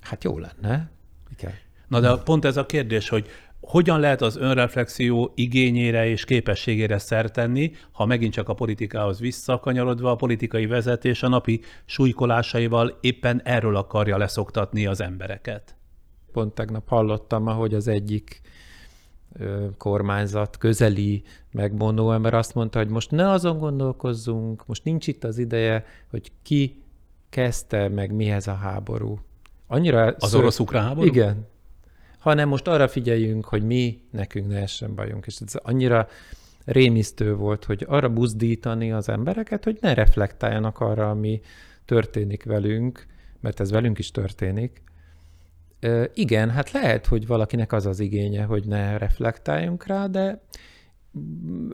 Hát jó lenne. Igen. Na de pont ez a kérdés, hogy hogyan lehet az önreflexió igényére és képességére szertenni, ha megint csak a politikához visszakanyarodva a politikai vezetés a napi súlykolásaival éppen erről akarja leszoktatni az embereket? Pont tegnap hallottam, ahogy az egyik kormányzat közeli megmondó ember azt mondta, hogy most ne azon gondolkozzunk, most nincs itt az ideje, hogy ki kezdte meg mihez a háború. Annyira az szor... orosz-ukrán háború? Igen. Hanem most arra figyeljünk, hogy mi, nekünk ne essen bajunk. És ez annyira rémisztő volt, hogy arra buzdítani az embereket, hogy ne reflektáljanak arra, ami történik velünk, mert ez velünk is történik, igen, hát lehet, hogy valakinek az az igénye, hogy ne reflektáljunk rá, de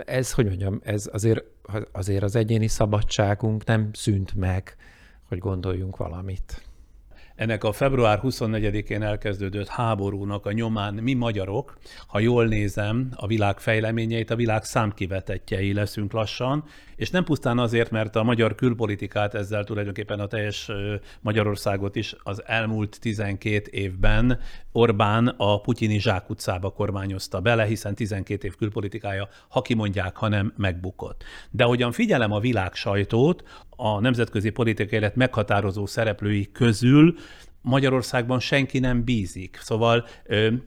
ez, hogy mondjam, ez azért, azért az egyéni szabadságunk nem szűnt meg, hogy gondoljunk valamit ennek a február 24-én elkezdődött háborúnak a nyomán mi magyarok, ha jól nézem a világ fejleményeit, a világ számkivetetjei leszünk lassan, és nem pusztán azért, mert a magyar külpolitikát ezzel tulajdonképpen a teljes Magyarországot is az elmúlt 12 évben Orbán a putyini zsákutcába kormányozta bele, hiszen 12 év külpolitikája, ha kimondják, hanem megbukott. De hogyan figyelem a világ sajtót, a nemzetközi politikai élet meghatározó szereplői közül Magyarországban senki nem bízik. Szóval,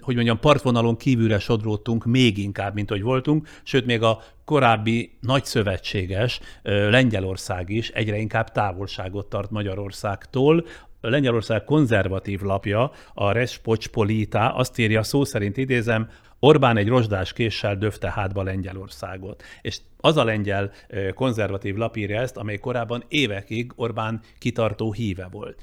hogy mondjam, partvonalon kívülre sodródtunk még inkább, mint hogy voltunk, sőt, még a korábbi nagy szövetséges Lengyelország is egyre inkább távolságot tart Magyarországtól. Lengyelország konzervatív lapja, a Respocspolita azt írja, szó szerint idézem, Orbán egy rozsdás késsel döfte hátba Lengyelországot. És az a lengyel konzervatív lap írja ezt, amely korábban évekig Orbán kitartó híve volt.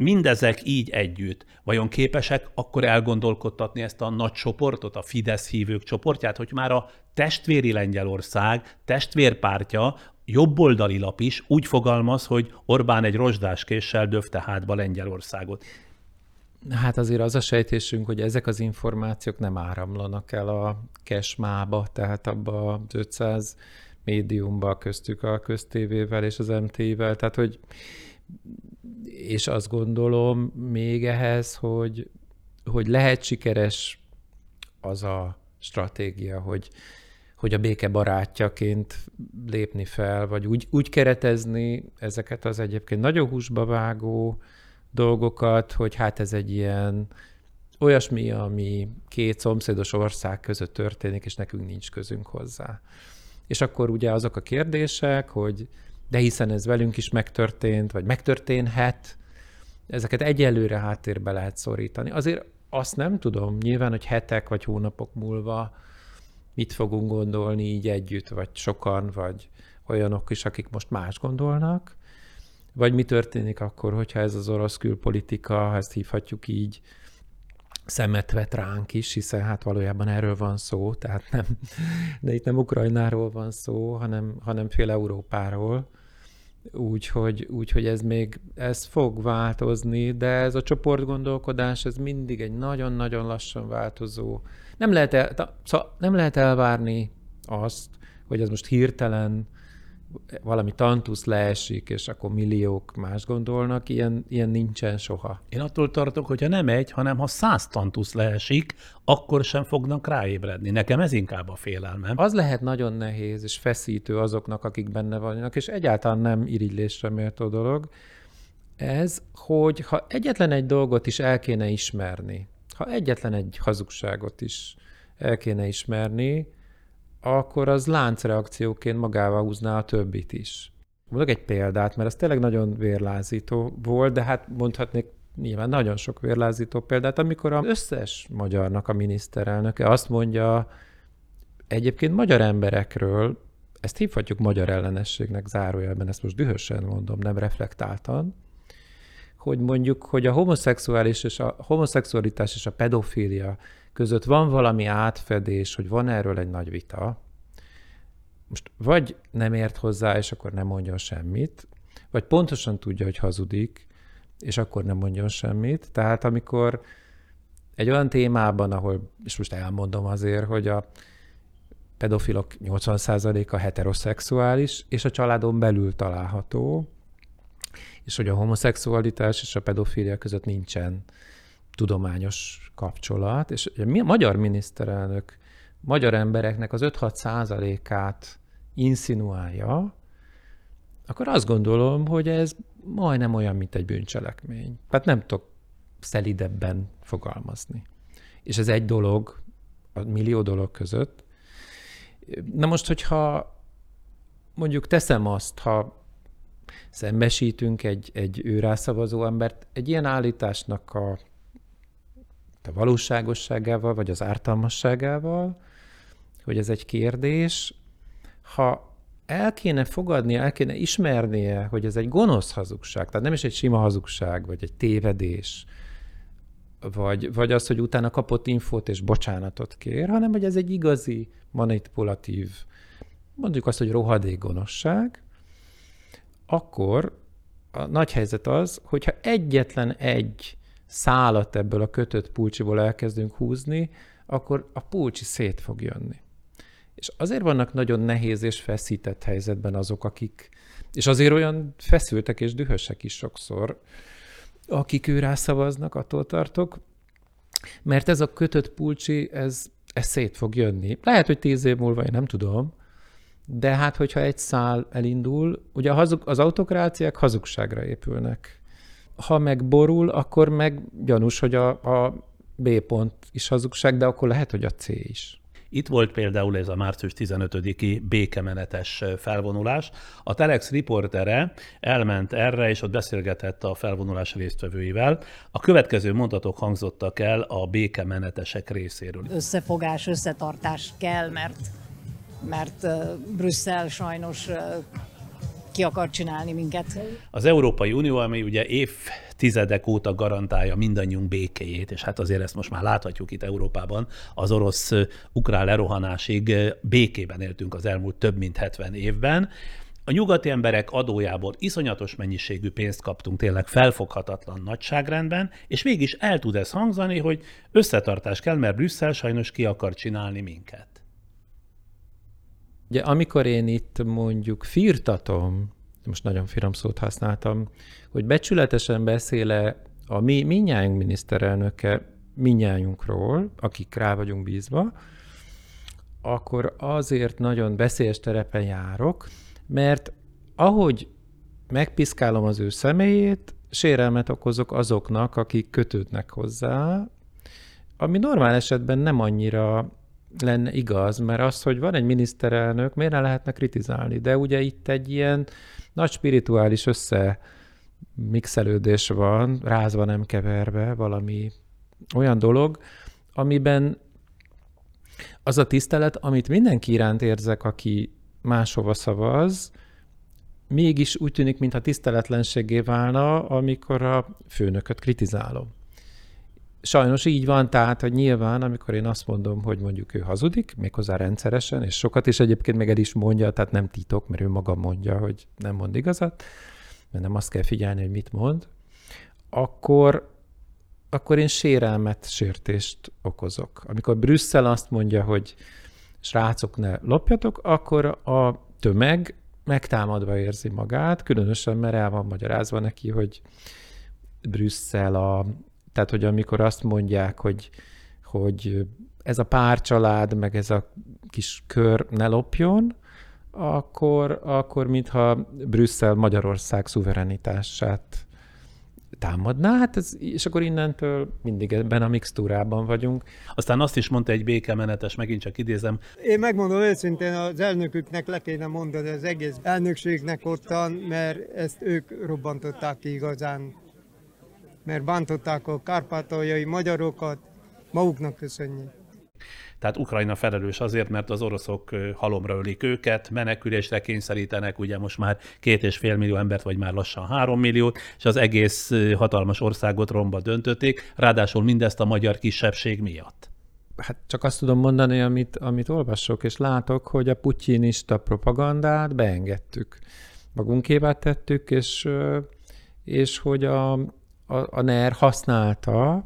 Mindezek így együtt, vajon képesek akkor elgondolkodtatni ezt a nagy csoportot, a Fidesz hívők csoportját, hogy már a testvéri Lengyelország, testvérpártja, jobboldali lap is úgy fogalmaz, hogy Orbán egy rozsdás késsel döfte hátba Lengyelországot. Hát azért az a sejtésünk, hogy ezek az információk nem áramlanak el a kesmába, tehát abba az 500 médiumba köztük a köztévével és az MT-vel, tehát hogy és azt gondolom még ehhez, hogy, hogy lehet sikeres az a stratégia, hogy, hogy a béke barátjaként lépni fel, vagy úgy, úgy keretezni ezeket az egyébként nagyon húsba vágó dolgokat, hogy hát ez egy ilyen olyasmi, ami két szomszédos ország között történik, és nekünk nincs közünk hozzá. És akkor ugye azok a kérdések, hogy de hiszen ez velünk is megtörtént, vagy megtörténhet, ezeket egyelőre háttérbe lehet szorítani. Azért azt nem tudom, nyilván, hogy hetek vagy hónapok múlva mit fogunk gondolni így együtt, vagy sokan, vagy olyanok is, akik most más gondolnak, vagy mi történik akkor, hogyha ez az orosz külpolitika, ha ezt hívhatjuk így, szemet vet ránk is, hiszen hát valójában erről van szó, tehát nem, de itt nem Ukrajnáról van szó, hanem, hanem fél Európáról. Úgyhogy, úgyhogy ez még, ez fog változni, de ez a csoportgondolkodás, ez mindig egy nagyon-nagyon lassan változó. Nem lehet, el, szóval nem lehet elvárni azt, hogy ez most hirtelen valami tantusz leesik, és akkor milliók más gondolnak, ilyen, ilyen nincsen soha. Én attól tartok, hogyha nem egy, hanem ha száz tantusz leesik, akkor sem fognak ráébredni. Nekem ez inkább a félelmem. Az lehet nagyon nehéz és feszítő azoknak, akik benne vannak, és egyáltalán nem irigylésre méltó dolog. Ez, hogy ha egyetlen egy dolgot is el kéne ismerni, ha egyetlen egy hazugságot is el kéne ismerni, akkor az láncreakcióként magával húzná a többit is. Mondok egy példát, mert ez tényleg nagyon vérlázító volt, de hát mondhatnék nyilván nagyon sok vérlázító példát, amikor az összes magyarnak a miniszterelnöke azt mondja egyébként magyar emberekről, ezt hívhatjuk magyar ellenességnek zárójelben, ezt most dühösen mondom, nem reflektáltan, hogy mondjuk, hogy a homoszexuális és a homoszexualitás és a pedofília között van valami átfedés, hogy van erről egy nagy vita, most vagy nem ért hozzá, és akkor nem mondjon semmit, vagy pontosan tudja, hogy hazudik, és akkor nem mondjon semmit. Tehát amikor egy olyan témában, ahol, és most elmondom azért, hogy a pedofilok 80%-a heteroszexuális, és a családon belül található, és hogy a homoszexualitás és a pedofília között nincsen tudományos kapcsolat, és a magyar miniszterelnök magyar embereknek az 5-6 százalékát inszinuálja, akkor azt gondolom, hogy ez majdnem olyan, mint egy bűncselekmény. Hát nem tudok szelidebben fogalmazni. És ez egy dolog, a millió dolog között. Na most, hogyha mondjuk teszem azt, ha szembesítünk egy, egy őrászavazó embert, egy ilyen állításnak a, a valóságosságával, vagy az ártalmasságával, hogy ez egy kérdés, ha el kéne fogadnia, el kéne ismernie, hogy ez egy gonosz hazugság, tehát nem is egy sima hazugság, vagy egy tévedés, vagy, vagy az, hogy utána kapott infót és bocsánatot kér, hanem hogy ez egy igazi, manipulatív, mondjuk azt, hogy rohadék gonoszság, akkor a nagy helyzet az, hogyha egyetlen egy szálat ebből a kötött pulcsiból elkezdünk húzni, akkor a pulcsi szét fog jönni. És azért vannak nagyon nehéz és feszített helyzetben azok, akik, és azért olyan feszültek és dühösek is sokszor, akik ő szavaznak, attól tartok, mert ez a kötött pulcsi, ez, ez szét fog jönni. Lehet, hogy tíz év múlva, én nem tudom, de hát, hogyha egy szál elindul, ugye hazug, az autokráciák hazugságra épülnek. Ha meg borul, akkor meg gyanús, hogy a, a B pont is hazugság, de akkor lehet, hogy a C is. Itt volt például ez a március 15-i békemenetes felvonulás. A Telex riportere elment erre, és ott beszélgetett a felvonulás résztvevőivel. A következő mondatok hangzottak el a békemenetesek részéről. Összefogás, összetartás kell, mert, mert Brüsszel sajnos ki akar csinálni minket. Az Európai Unió, ami ugye évtizedek óta garantálja mindannyiunk békéjét, és hát azért ezt most már láthatjuk itt Európában, az orosz-ukrán lerohanásig békében éltünk az elmúlt több mint 70 évben. A nyugati emberek adójából iszonyatos mennyiségű pénzt kaptunk tényleg felfoghatatlan nagyságrendben, és mégis el tud ez hangzani, hogy összetartás kell, mert Brüsszel sajnos ki akar csinálni minket. Ugye amikor én itt mondjuk firtatom, most nagyon finom szót használtam, hogy becsületesen beszéle a mi minnyájunk miniszterelnöke minnyájunkról, akik rá vagyunk bízva, akkor azért nagyon beszélyes terepen járok, mert ahogy megpiszkálom az ő személyét, sérelmet okozok azoknak, akik kötődnek hozzá, ami normál esetben nem annyira lenne igaz, mert az, hogy van egy miniszterelnök, miért ne lehetne kritizálni? De ugye itt egy ilyen nagy spirituális össze mixelődés van, rázva nem keverve, valami olyan dolog, amiben az a tisztelet, amit mindenki iránt érzek, aki máshova szavaz, mégis úgy tűnik, mintha tiszteletlenségé válna, amikor a főnököt kritizálom. Sajnos így van, tehát, hogy nyilván, amikor én azt mondom, hogy mondjuk ő hazudik, méghozzá rendszeresen, és sokat is egyébként meg el is mondja, tehát nem titok, mert ő maga mondja, hogy nem mond igazat, mert nem azt kell figyelni, hogy mit mond, akkor, akkor én sérelmet, sértést okozok. Amikor Brüsszel azt mondja, hogy srácok, ne lopjatok, akkor a tömeg megtámadva érzi magát, különösen, mert el van magyarázva neki, hogy Brüsszel a tehát, hogy amikor azt mondják, hogy, hogy ez a pár család, meg ez a kis kör ne lopjon, akkor, akkor mintha Brüsszel Magyarország szuverenitását támadná, hát ez, és akkor innentől mindig ebben a mixtúrában vagyunk. Aztán azt is mondta egy békemenetes, megint csak idézem. Én megmondom őszintén, az elnöküknek le kéne mondani az egész elnökségnek ottan, mert ezt ők robbantották ki igazán mert bántották a kárpátaljai magyarokat, maguknak köszönjük. Tehát Ukrajna felelős azért, mert az oroszok halomra ölik őket, menekülésre kényszerítenek, ugye most már két és fél millió embert, vagy már lassan három milliót, és az egész hatalmas országot romba döntötték, ráadásul mindezt a magyar kisebbség miatt. Hát csak azt tudom mondani, amit, amit olvasok és látok, hogy a putyinista propagandát beengedtük. Magunkévá tettük, és, és hogy a, a, a NER használta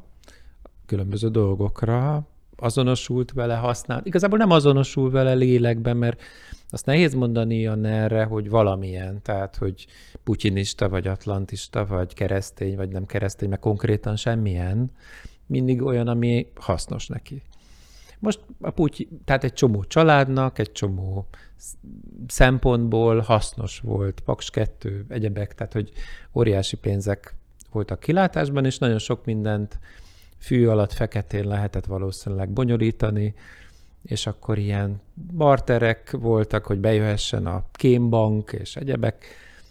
különböző dolgokra, azonosult vele, használt. Igazából nem azonosul vele lélekben, mert azt nehéz mondani a ner hogy valamilyen, tehát hogy putyinista, vagy atlantista, vagy keresztény, vagy nem keresztény, mert konkrétan semmilyen. mindig olyan, ami hasznos neki. Most a Putyin, tehát egy csomó családnak, egy csomó szempontból hasznos volt, Paks 2, egyebek, tehát hogy óriási pénzek voltak kilátásban, és nagyon sok mindent fű alatt feketén lehetett valószínűleg bonyolítani, és akkor ilyen barterek voltak, hogy bejöhessen a kémbank és egyebek.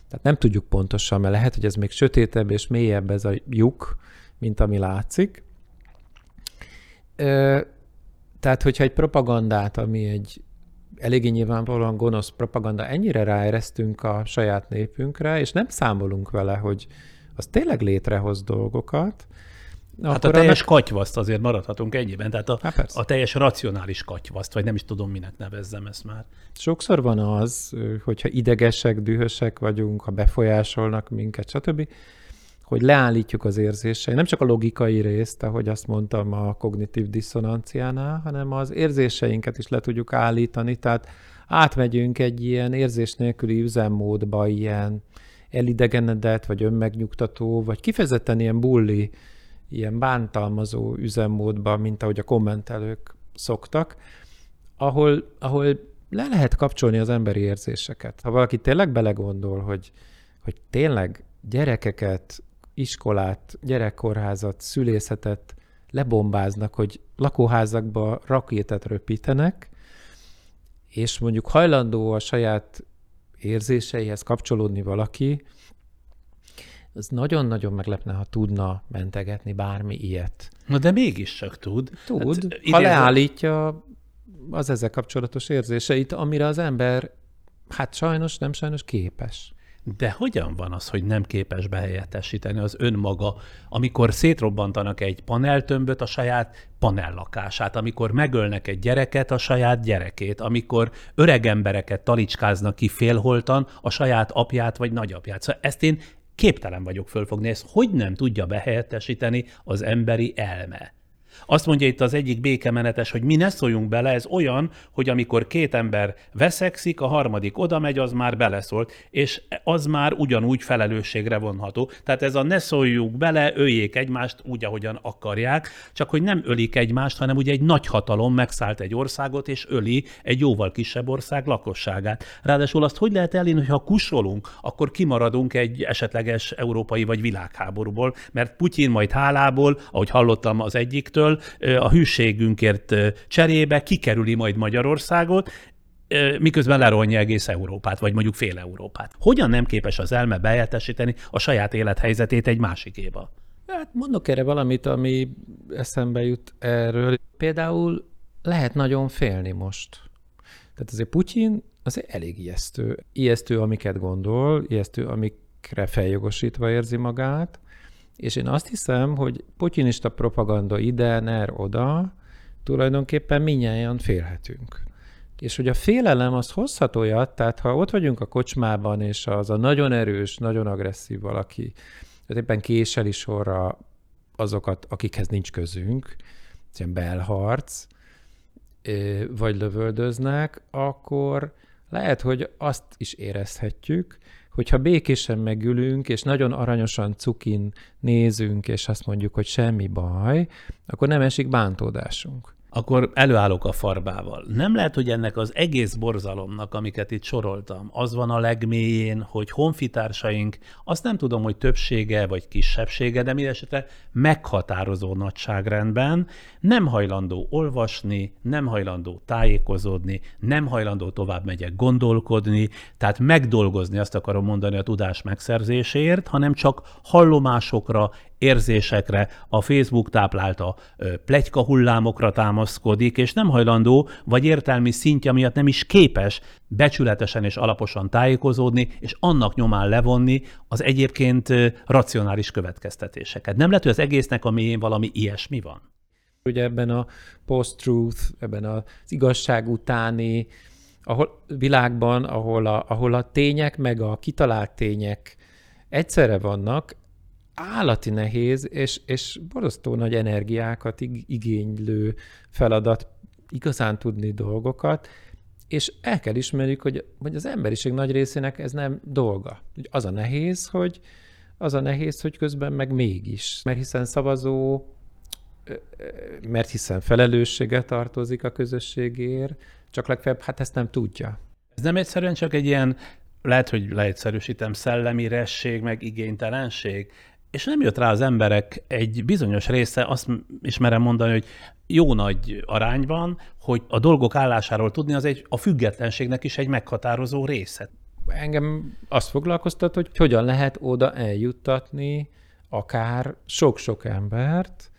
Tehát nem tudjuk pontosan, mert lehet, hogy ez még sötétebb és mélyebb ez a lyuk, mint ami látszik. Tehát, hogyha egy propagandát, ami egy eléggé nyilvánvalóan gonosz propaganda, ennyire ráeresztünk a saját népünkre, és nem számolunk vele, hogy az tényleg létrehoz dolgokat, Hát a teljes annak... katyvaszt azért maradhatunk ennyiben, tehát a, hát a teljes racionális katyvaszt, vagy nem is tudom, minek nevezzem ezt már. Sokszor van az, hogyha idegesek, dühösek vagyunk, ha befolyásolnak minket, stb., hogy leállítjuk az érzései, nem csak a logikai részt, ahogy azt mondtam a kognitív diszonanciánál, hanem az érzéseinket is le tudjuk állítani, tehát átmegyünk egy ilyen érzés nélküli üzemmódba, ilyen elidegenedett, vagy önmegnyugtató, vagy kifejezetten ilyen bulli, ilyen bántalmazó üzemmódba, mint ahogy a kommentelők szoktak, ahol, ahol le lehet kapcsolni az emberi érzéseket. Ha valaki tényleg belegondol, hogy, hogy tényleg gyerekeket iskolát, gyerekkorházat, szülészetet lebombáznak, hogy lakóházakba rakétát röpítenek, és mondjuk hajlandó a saját érzéseihez kapcsolódni valaki, az nagyon-nagyon meglepne, ha tudna mentegetni bármi ilyet. Na de mégis csak tud. Tud, hát, ha leállítja az ezzel kapcsolatos érzéseit, amire az ember, hát sajnos, nem sajnos képes. De hogyan van az, hogy nem képes behelyettesíteni az önmaga, amikor szétrobbantanak egy paneltömböt, a saját panellakását, amikor megölnek egy gyereket, a saját gyerekét, amikor öreg embereket talicskáznak ki félholtan, a saját apját vagy nagyapját. Szóval ezt én képtelen vagyok fölfogni, ezt hogy nem tudja behelyettesíteni az emberi elme. Azt mondja itt az egyik békemenetes, hogy mi ne szóljunk bele, ez olyan, hogy amikor két ember veszekszik, a harmadik oda megy, az már beleszólt, és az már ugyanúgy felelősségre vonható. Tehát ez a ne szóljunk bele, öljék egymást úgy, ahogyan akarják, csak hogy nem ölik egymást, hanem ugye egy nagy hatalom megszállt egy országot, és öli egy jóval kisebb ország lakosságát. Ráadásul azt hogy lehet elérni, hogy ha kusolunk, akkor kimaradunk egy esetleges európai vagy világháborúból, mert Putyin majd hálából, ahogy hallottam az egyiktől, a hűségünkért cserébe kikerüli majd Magyarországot, miközben leronja egész Európát, vagy mondjuk fél Európát. Hogyan nem képes az elme bejeltesíteni a saját élethelyzetét egy másikéba? Hát mondok erre valamit, ami eszembe jut erről. Például lehet nagyon félni most. Tehát azért Putyin az elég ijesztő. Ijesztő, amiket gondol, ijesztő, amikre feljogosítva érzi magát, és én azt hiszem, hogy putyinista propaganda ide, ner oda, tulajdonképpen minnyáján félhetünk. És hogy a félelem az hozhat olyat, tehát ha ott vagyunk a kocsmában, és az a nagyon erős, nagyon agresszív valaki, tehát éppen késeli sorra azokat, akikhez nincs közünk, ilyen belharc, vagy lövöldöznek, akkor lehet, hogy azt is érezhetjük, hogyha békésen megülünk, és nagyon aranyosan cukin nézünk, és azt mondjuk, hogy semmi baj, akkor nem esik bántódásunk akkor előállok a farbával. Nem lehet, hogy ennek az egész borzalomnak, amiket itt soroltam, az van a legmélyén, hogy honfitársaink, azt nem tudom, hogy többsége vagy kisebbsége, de mindesetre meghatározó nagyságrendben nem hajlandó olvasni, nem hajlandó tájékozódni, nem hajlandó tovább megyek gondolkodni, tehát megdolgozni azt akarom mondani a tudás megszerzéséért, hanem csak hallomásokra, érzésekre, a Facebook táplálta plegyka hullámokra támaszkodik, és nem hajlandó, vagy értelmi szintje miatt nem is képes becsületesen és alaposan tájékozódni, és annak nyomán levonni az egyébként racionális következtetéseket. Nem lehet, hogy az egésznek a mélyén valami ilyesmi van? Ugye ebben a post-truth, ebben az igazság utáni ahol, világban, ahol a, ahol a tények meg a kitalált tények egyszerre vannak, állati nehéz, és, és borzasztó nagy energiákat igénylő feladat igazán tudni dolgokat, és el kell ismerjük, hogy, hogy az emberiség nagy részének ez nem dolga. Az a nehéz, hogy az a nehéz, hogy közben meg mégis. Mert hiszen szavazó mert hiszen felelőssége tartozik a közösségért, csak legfeljebb hát ezt nem tudja. Ez nem egyszerűen csak egy ilyen, lehet, hogy leegyszerűsítem, szellemi resség, meg igénytelenség, és nem jött rá az emberek egy bizonyos része, azt ismerem mondani, hogy jó nagy arányban, hogy a dolgok állásáról tudni, az egy, a függetlenségnek is egy meghatározó része. Engem azt foglalkoztat, hogy hogyan lehet oda eljuttatni akár sok-sok embert,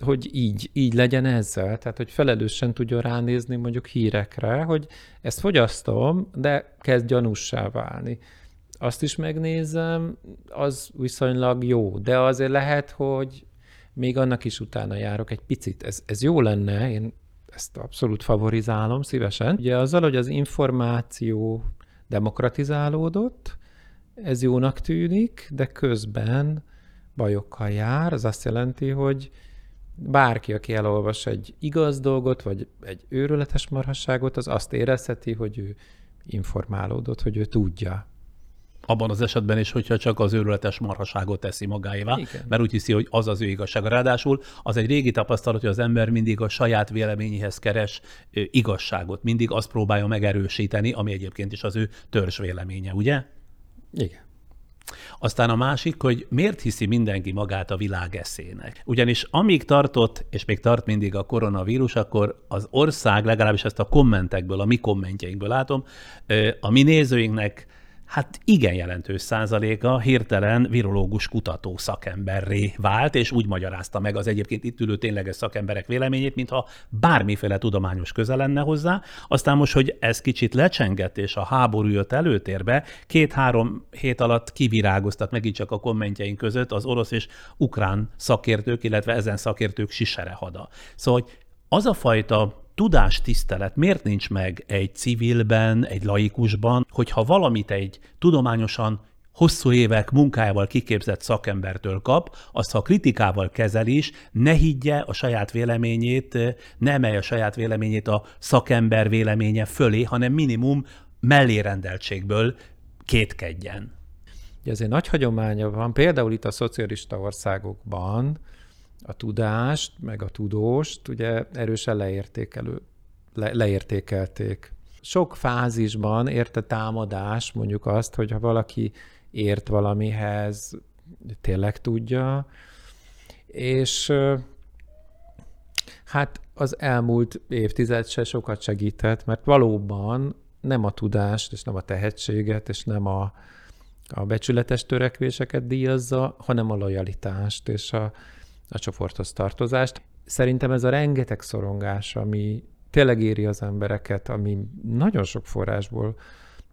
hogy így, így legyen ezzel, tehát hogy felelősen tudjon ránézni mondjuk hírekre, hogy ezt fogyasztom, de kezd gyanússá válni. Azt is megnézem, az viszonylag jó, de azért lehet, hogy még annak is utána járok egy picit. Ez, ez jó lenne, én ezt abszolút favorizálom szívesen. Ugye azzal, hogy az információ demokratizálódott, ez jónak tűnik, de közben bajokkal jár. Az azt jelenti, hogy bárki, aki elolvas egy igaz dolgot, vagy egy őrületes marhasságot, az azt érezheti, hogy ő informálódott, hogy ő tudja. Abban az esetben is, hogyha csak az őrületes marhaságot teszi magáévá, Igen. mert úgy hiszi, hogy az az ő igazság. Ráadásul az egy régi tapasztalat, hogy az ember mindig a saját véleményéhez keres igazságot, mindig azt próbálja megerősíteni, ami egyébként is az ő törzs véleménye, ugye? Igen. Aztán a másik, hogy miért hiszi mindenki magát a világ eszének. Ugyanis amíg tartott, és még tart mindig a koronavírus, akkor az ország, legalábbis ezt a kommentekből, a mi kommentjeinkből látom, a mi nézőinknek hát igen jelentős százaléka hirtelen virológus kutató szakemberré vált, és úgy magyarázta meg az egyébként itt ülő tényleges szakemberek véleményét, mintha bármiféle tudományos köze lenne hozzá. Aztán most, hogy ez kicsit lecsengett, és a háború jött előtérbe, két-három hét alatt kivirágoztat megint csak a kommentjeink között az orosz és ukrán szakértők, illetve ezen szakértők siserehada. Szóval, hogy az a fajta tudástisztelet miért nincs meg egy civilben, egy laikusban, hogyha valamit egy tudományosan hosszú évek munkájával kiképzett szakembertől kap, azt ha kritikával kezel is, ne higgye a saját véleményét, ne emelje a saját véleményét a szakember véleménye fölé, hanem minimum mellérendeltségből kétkedjen. Ezért nagy hagyománya van, például itt a szocialista országokban, a tudást, meg a tudóst ugye erősen leértékelő, le, leértékelték. Sok fázisban érte támadás mondjuk azt, hogy ha valaki ért valamihez, tényleg tudja, és hát az elmúlt évtized se sokat segített, mert valóban nem a tudást, és nem a tehetséget, és nem a, a becsületes törekvéseket díjazza, hanem a lojalitást és a, a csoporthoz tartozást. Szerintem ez a rengeteg szorongás, ami tényleg éri az embereket, ami nagyon sok forrásból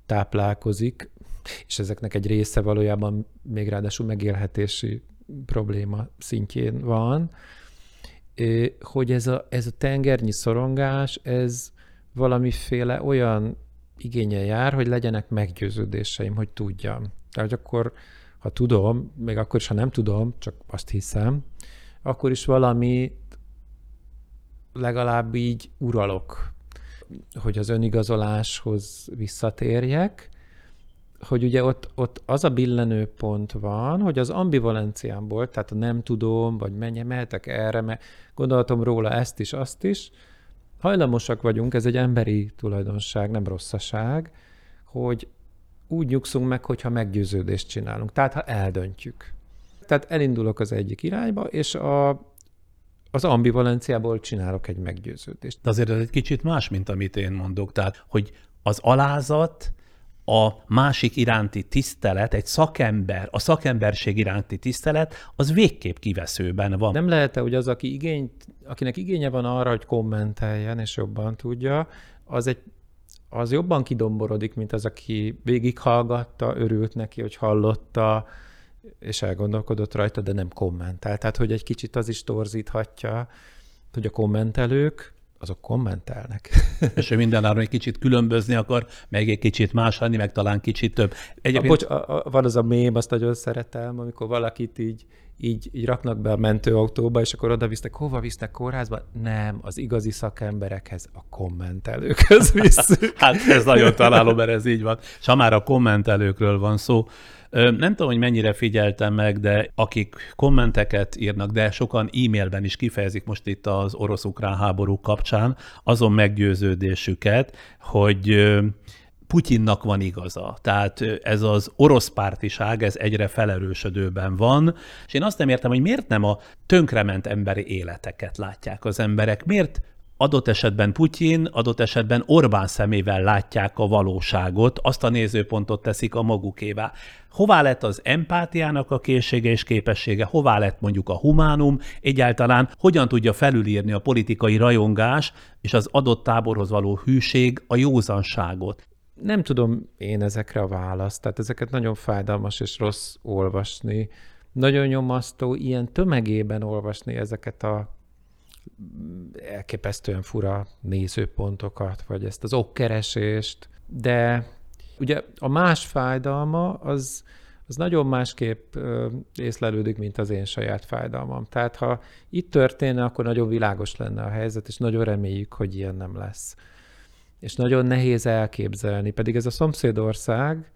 táplálkozik, és ezeknek egy része valójában még ráadásul megélhetési probléma szintjén van, hogy ez a, ez a tengernyi szorongás, ez valamiféle olyan igénye jár, hogy legyenek meggyőződéseim, hogy tudjam. Tehát, akkor, ha tudom, még akkor is, ha nem tudom, csak azt hiszem, akkor is valami legalább így uralok, hogy az önigazoláshoz visszatérjek, hogy ugye ott, ott az a billenő pont van, hogy az ambivalenciámból, tehát a nem tudom, vagy menje, mehetek erre, mert gondoltam róla ezt is, azt is, hajlamosak vagyunk, ez egy emberi tulajdonság, nem rosszaság, hogy úgy nyugszunk meg, hogyha meggyőződést csinálunk. Tehát, ha eldöntjük. Tehát elindulok az egyik irányba, és a, az ambivalenciából csinálok egy meggyőződést. De azért ez egy kicsit más, mint amit én mondok. Tehát, hogy az alázat, a másik iránti tisztelet, egy szakember, a szakemberség iránti tisztelet, az végképp kiveszőben van. Nem lehet hogy az, aki igényt, akinek igénye van arra, hogy kommenteljen, és jobban tudja, az egy az jobban kidomborodik, mint az, aki végighallgatta, örült neki, hogy hallotta, és elgondolkodott rajta, de nem kommentál. Tehát, hogy egy kicsit az is torzíthatja, hogy a kommentelők, azok kommentelnek. és hogy mindenáron egy kicsit különbözni akar, meg egy kicsit más lenni, meg talán kicsit több. Egyébként... A, bocs, a, a, van az a mém, azt nagyon szeretem, amikor valakit így így, így raknak be a mentőautóba, és akkor oda visznek, hova visznek kórházba? Nem, az igazi szakemberekhez, a kommentelőkhöz visszük. hát ez nagyon találó, mert ez így van. És ha már a kommentelőkről van szó, nem tudom, hogy mennyire figyeltem meg, de akik kommenteket írnak, de sokan e-mailben is kifejezik most itt az orosz-ukrán háború kapcsán azon meggyőződésüket, hogy Putyinnak van igaza. Tehát ez az orosz pártiság, ez egyre felerősödőben van, és én azt nem értem, hogy miért nem a tönkrement emberi életeket látják az emberek, miért adott esetben Putyin, adott esetben Orbán szemével látják a valóságot, azt a nézőpontot teszik a magukévá. Hová lett az empátiának a készsége és képessége, hová lett mondjuk a humánum, egyáltalán hogyan tudja felülírni a politikai rajongás és az adott táborhoz való hűség a józanságot. Nem tudom én ezekre a választ, tehát ezeket nagyon fájdalmas és rossz olvasni. Nagyon nyomasztó ilyen tömegében olvasni ezeket a elképesztően fura nézőpontokat, vagy ezt az okkeresést, de ugye a más fájdalma az, az nagyon másképp észlelődik, mint az én saját fájdalmam. Tehát ha itt történne, akkor nagyon világos lenne a helyzet, és nagyon reméljük, hogy ilyen nem lesz. És nagyon nehéz elképzelni, pedig ez a szomszédország,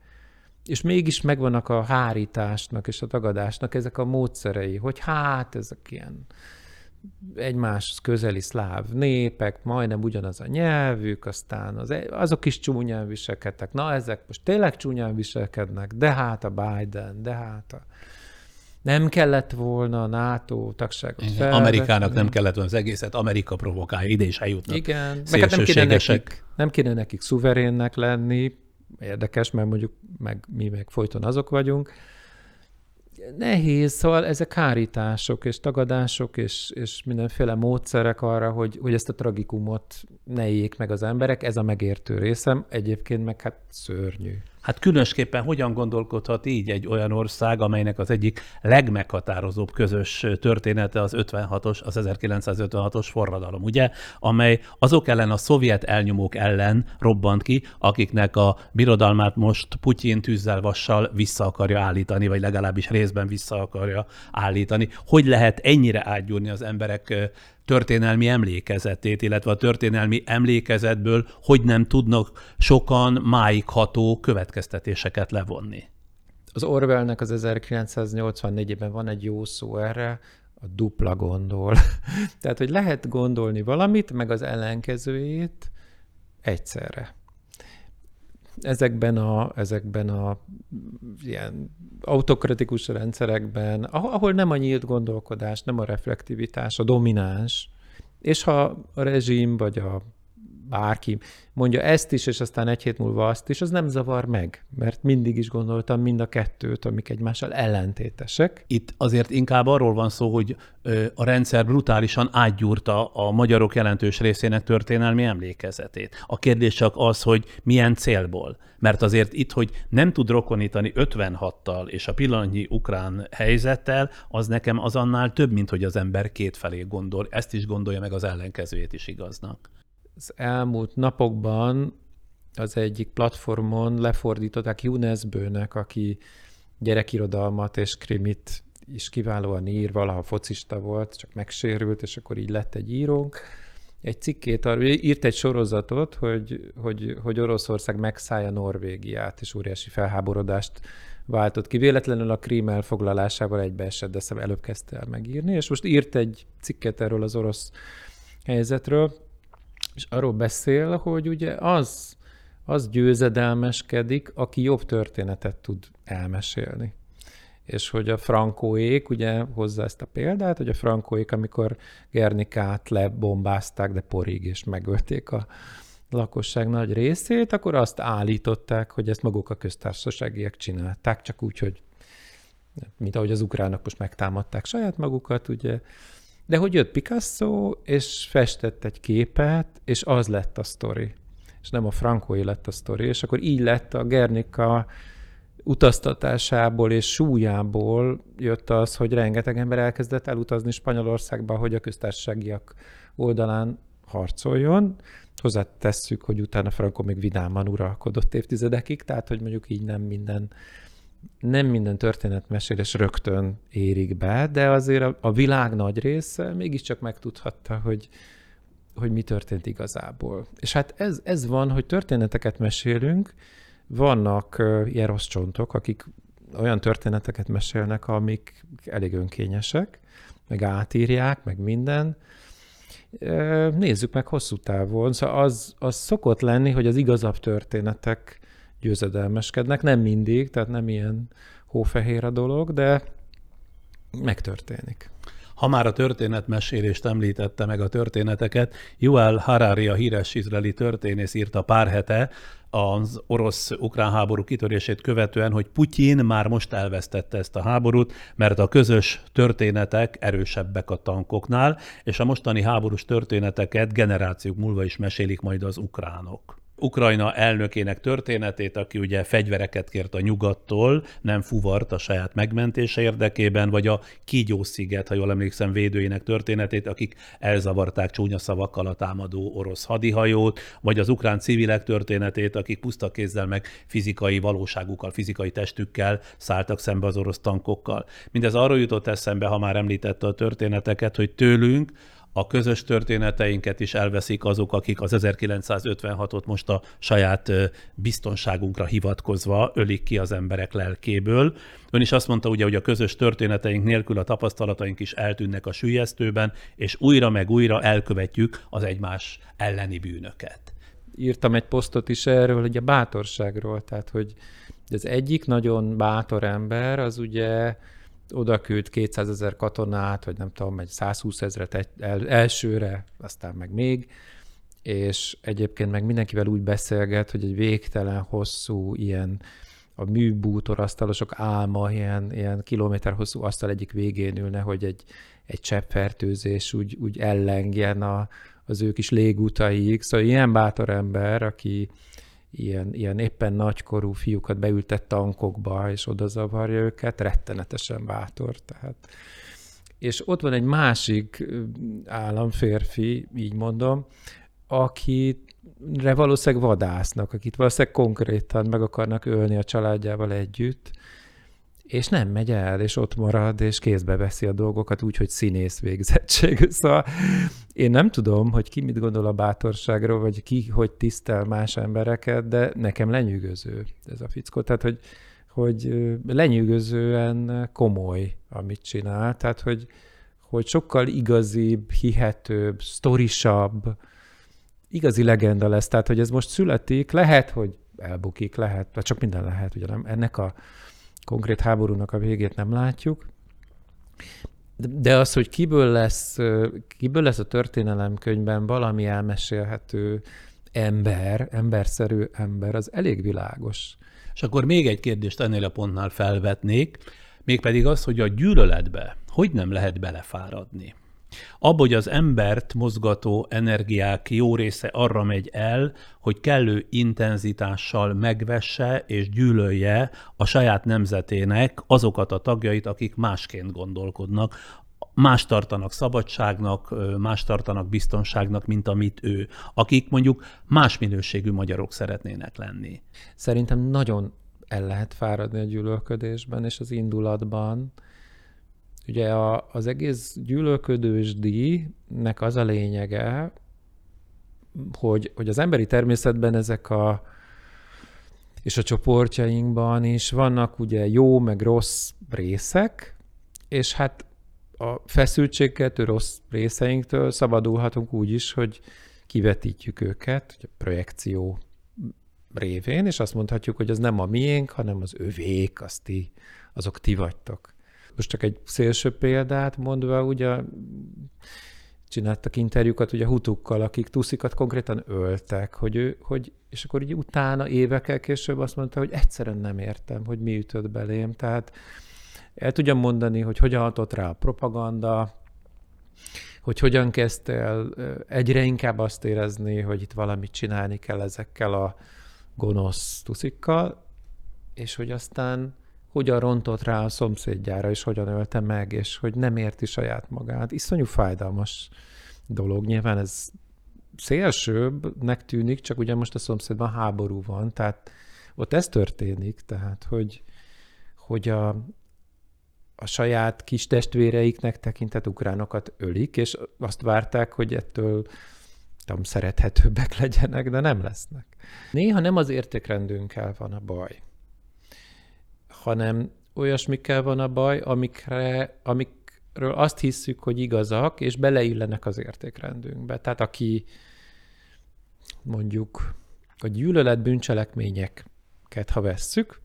és mégis megvannak a hárításnak és a tagadásnak ezek a módszerei, hogy hát ezek ilyen egymás közeli szláv népek, majdnem ugyanaz a nyelvük, aztán az, e- azok is csúnyán viselkedtek. Na, ezek most tényleg csúnyán viselkednek, de hát a Biden, de hát a... Nem kellett volna a NATO tagságot fel. Amerikának nem kellett volna az egészet, Amerika provokálja, ide is eljutnak. Igen, meg hát nem kéne, nekik, nem kéne nekik szuverénnek lenni, érdekes, mert mondjuk meg, mi meg folyton azok vagyunk, nehéz, szóval ezek hárítások és tagadások és, és mindenféle módszerek arra, hogy, hogy ezt a tragikumot ne éljék meg az emberek, ez a megértő részem, egyébként meg hát szörnyű. Hát különösképpen hogyan gondolkodhat így egy olyan ország, amelynek az egyik legmeghatározóbb közös története az 56-os, az 1956-os forradalom, ugye, amely azok ellen a szovjet elnyomók ellen robbant ki, akiknek a birodalmát most Putyin tűzzel vassal vissza akarja állítani, vagy legalábbis részben vissza akarja állítani. Hogy lehet ennyire átgyúrni az emberek történelmi emlékezetét, illetve a történelmi emlékezetből hogy nem tudnak sokan máig ható következtetéseket levonni. Az Orwellnek az 1984-ben van egy jó szó erre, a dupla gondol. Tehát, hogy lehet gondolni valamit, meg az ellenkezőjét egyszerre ezekben a, ezekben a ilyen autokratikus rendszerekben, ahol nem a nyílt gondolkodás, nem a reflektivitás, a domináns, és ha a rezsim vagy a bárki mondja ezt is, és aztán egy hét múlva azt is, az nem zavar meg, mert mindig is gondoltam mind a kettőt, amik egymással ellentétesek. Itt azért inkább arról van szó, hogy a rendszer brutálisan átgyúrta a magyarok jelentős részének történelmi emlékezetét. A kérdés csak az, hogy milyen célból. Mert azért itt, hogy nem tud rokonítani 56-tal és a pillanatnyi ukrán helyzettel, az nekem az annál több, mint hogy az ember kétfelé gondol. Ezt is gondolja meg az ellenkezőjét is igaznak az elmúlt napokban az egyik platformon lefordították Younes Bőnek, aki gyerekirodalmat és krimit is kiválóan ír, valaha focista volt, csak megsérült, és akkor így lett egy írónk. Egy cikkét, írt egy sorozatot, hogy, hogy, hogy Oroszország megszállja Norvégiát, és óriási felháborodást váltott ki. Véletlenül a krím elfoglalásával egybeesett, de szem előbb kezdte el megírni, és most írt egy cikket erről az orosz helyzetről, és arról beszél, hogy ugye az, az győzedelmeskedik, aki jobb történetet tud elmesélni. És hogy a frankóék, ugye hozza ezt a példát, hogy a frankóék, amikor Gernikát lebombázták, de porig, és megölték a lakosság nagy részét, akkor azt állították, hogy ezt maguk a köztársaságiak csinálták, csak úgy, hogy mint ahogy az ukránok most megtámadták saját magukat, ugye, de hogy jött Picasso, és festett egy képet, és az lett a sztori. És nem a frankói lett a sztori. És akkor így lett a Gernika utaztatásából és súlyából jött az, hogy rengeteg ember elkezdett elutazni Spanyolországba, hogy a köztársaságiak oldalán harcoljon. Hozzátesszük, hogy utána Franco még vidáman uralkodott évtizedekig, tehát hogy mondjuk így nem minden nem minden történetmesélés rögtön érik be, de azért a, a világ nagy része mégiscsak megtudhatta, hogy, hogy mi történt igazából. És hát ez, ez van, hogy történeteket mesélünk, vannak uh, ilyen rossz csontok, akik olyan történeteket mesélnek, amik elég önkényesek, meg átírják, meg minden. Nézzük meg hosszú távon. Szóval az, az szokott lenni, hogy az igazabb történetek győzedelmeskednek. Nem mindig, tehát nem ilyen hófehér a dolog, de megtörténik. Ha már a történetmesélést említette meg a történeteket, Yuval Harari, a híres izraeli történész írta pár hete az orosz-ukrán háború kitörését követően, hogy Putyin már most elvesztette ezt a háborút, mert a közös történetek erősebbek a tankoknál, és a mostani háborús történeteket generációk múlva is mesélik majd az ukránok. Ukrajna elnökének történetét, aki ugye fegyvereket kért a nyugattól, nem fuvart a saját megmentése érdekében, vagy a Kígyó-sziget, ha jól emlékszem, védőinek történetét, akik elzavarták csúnya szavakkal a támadó orosz hadihajót, vagy az ukrán civilek történetét, akik puszta kézzel meg fizikai valóságukkal, fizikai testükkel szálltak szembe az orosz tankokkal. Mindez arról jutott eszembe, ha már említette a történeteket, hogy tőlünk a közös történeteinket is elveszik azok, akik az 1956-ot most a saját biztonságunkra hivatkozva ölik ki az emberek lelkéből. Ön is azt mondta ugye, hogy a közös történeteink nélkül a tapasztalataink is eltűnnek a sülyeztőben, és újra meg újra elkövetjük az egymás elleni bűnöket. Írtam egy posztot is erről, hogy a bátorságról, tehát hogy az egyik nagyon bátor ember az ugye oda küld 200 ezer katonát, vagy nem tudom, egy 120 ezeret egy, el, elsőre, aztán meg még, és egyébként meg mindenkivel úgy beszélget, hogy egy végtelen hosszú ilyen a műbútor asztalosok álma, ilyen, ilyen kilométer hosszú asztal egyik végén ülne, hogy egy, egy cseppfertőzés úgy, úgy ellengjen a, az ő kis légutaig. Szóval ilyen bátor ember, aki, ilyen, ilyen éppen nagykorú fiúkat beültett tankokba, és oda zavarja őket, rettenetesen bátor. Tehát. És ott van egy másik államférfi, így mondom, akire valószínűleg vadásznak, akit valószínűleg konkrétan meg akarnak ölni a családjával együtt, és nem megy el, és ott marad, és kézbe veszi a dolgokat úgy, hogy színész végzettség. Szóval én nem tudom, hogy ki mit gondol a bátorságról, vagy ki hogy tisztel más embereket, de nekem lenyűgöző ez a fickó. Tehát, hogy, hogy lenyűgözően komoly, amit csinál. Tehát, hogy, hogy sokkal igazibb, hihetőbb, sztorisabb, igazi legenda lesz. Tehát, hogy ez most születik, lehet, hogy elbukik, lehet, csak minden lehet, ugye nem? Ennek a konkrét háborúnak a végét nem látjuk, de az, hogy kiből lesz, kiből lesz a történelemkönyvben valami elmesélhető ember, emberszerű ember, az elég világos. És akkor még egy kérdést ennél a pontnál felvetnék, mégpedig az, hogy a gyűlöletbe hogy nem lehet belefáradni. Abba, hogy az embert mozgató energiák jó része arra megy el, hogy kellő intenzitással megvesse és gyűlölje a saját nemzetének azokat a tagjait, akik másként gondolkodnak, más tartanak szabadságnak, más tartanak biztonságnak, mint amit ő, akik mondjuk más minőségű magyarok szeretnének lenni. Szerintem nagyon el lehet fáradni a gyűlölködésben és az indulatban, Ugye a, az egész gyűlölködős díjnek az a lényege, hogy, hogy az emberi természetben ezek a és a csoportjainkban is vannak ugye jó meg rossz részek, és hát a feszültségkeltő rossz részeinktől szabadulhatunk úgy is, hogy kivetítjük őket, a projekció révén, és azt mondhatjuk, hogy az nem a miénk, hanem az övék, azt ti, azok ti vagytok most csak egy szélső példát mondva, ugye csináltak interjúkat ugye hutukkal, akik tuszikat konkrétan öltek, hogy ő, hogy, és akkor így utána évekkel később azt mondta, hogy egyszerűen nem értem, hogy mi ütött belém. Tehát el tudjam mondani, hogy hogyan hatott rá a propaganda, hogy hogyan kezdte egyre inkább azt érezni, hogy itt valamit csinálni kell ezekkel a gonosz tuszikkal, és hogy aztán hogyan rontott rá a szomszédjára, és hogyan ölte meg, és hogy nem érti saját magát. Iszonyú fájdalmas dolog. Nyilván ez szélsőbbnek tűnik, csak ugye most a szomszédban háború van, tehát ott ez történik, tehát hogy, hogy a, a saját kis testvéreiknek tekintett ukránokat ölik, és azt várták, hogy ettől tudom, szerethetőbbek legyenek, de nem lesznek. Néha nem az értékrendünkkel van a baj, hanem olyasmikkel van a baj, amikre, amikről azt hiszük, hogy igazak, és beleillenek az értékrendünkbe. Tehát aki mondjuk a gyűlölet bűncselekményeket, ha vesszük,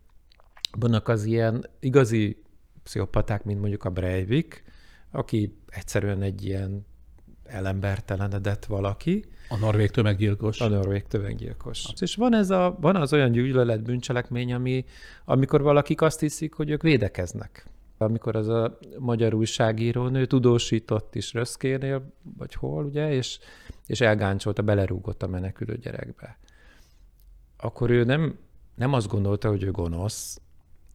vannak az ilyen igazi pszichopaták, mint mondjuk a Breivik, aki egyszerűen egy ilyen elembertelenedett valaki. A norvég tömeggyilkos. A norvég tömeggyilkos. És van, ez a, van az olyan gyűlölet bűncselekmény, ami, amikor valakik azt hiszik, hogy ők védekeznek. Amikor az a magyar újságíró nő tudósított is Röszkénél, vagy hol, ugye, és, és elgáncsolta, belerúgott a menekülő gyerekbe. Akkor ő nem, nem azt gondolta, hogy ő gonosz,